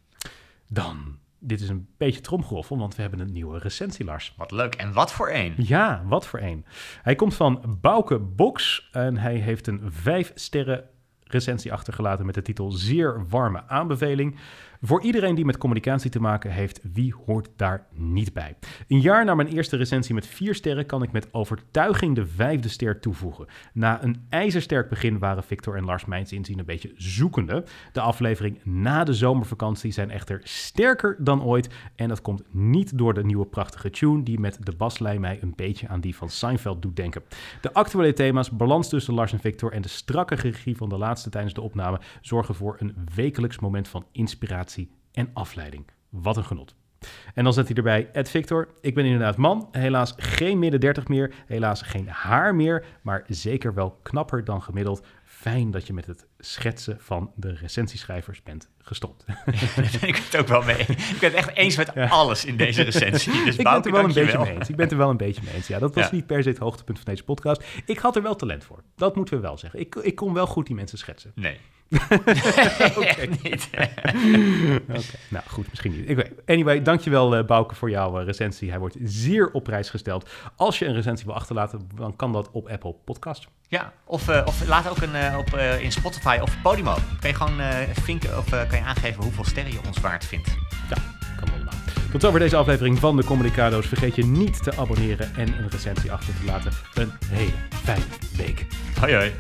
Dan, dit is een beetje tromgeroffel, want we hebben een nieuwe recensie, Lars. Wat leuk. En wat voor één? Ja, wat voor een. Hij komt van Bouke Box en hij heeft een vijf sterren recensie achtergelaten met de titel Zeer warme aanbeveling. Voor iedereen die met communicatie te maken heeft, wie hoort daar niet bij? Een jaar na mijn eerste recensie met vier sterren kan ik met overtuiging de vijfde ster toevoegen. Na een ijzersterk begin waren Victor en Lars mijns inzien een beetje zoekende. De aflevering na de zomervakantie zijn echter sterker dan ooit. En dat komt niet door de nieuwe prachtige tune die met de baslijn mij een beetje aan die van Seinfeld doet denken. De actuele thema's, balans tussen Lars en Victor en de strakke regie van de laatste tijdens de opname zorgen voor een wekelijks moment van inspiratie en afleiding. Wat een genot. En dan zet hij erbij, Ed Victor, ik ben inderdaad man, helaas geen midden 30 meer, helaas geen haar meer, maar zeker wel knapper dan gemiddeld. Fijn dat je met het schetsen van de recensieschrijvers bent gestopt. Daar ben ik het ook wel mee. Ik ben het echt eens met Ja. alles in deze recensie. Dus ik ben het Bouke, er wel een beetje mee eens. Ik ben er wel een beetje mee eens. Ja, dat was Ja. niet per se het hoogtepunt van deze podcast. Ik had er wel talent voor. Dat moeten we wel zeggen. Ik, ik kon wel goed die mensen schetsen. Nee. Oké. Niet. Oké, nou goed, misschien niet. Ik weet- Anyway, dankjewel uh, Bouke voor jouw eh, recensie. Hij wordt zeer op prijs gesteld. Als je een recensie wil achterlaten, dan kan dat op Apple Podcast. Ja, of, eh, of laat ook een, op, in Spotify of Podimo. Kan je gewoon eh, vinken of eh, kan je aangeven hoeveel sterren je ons waard vindt. Ja, kan allemaal. Tot zover deze aflevering van de Communicado's. Vergeet je niet te abonneren en een recensie achter te laten. Een hele fijne week. Hoi hoi.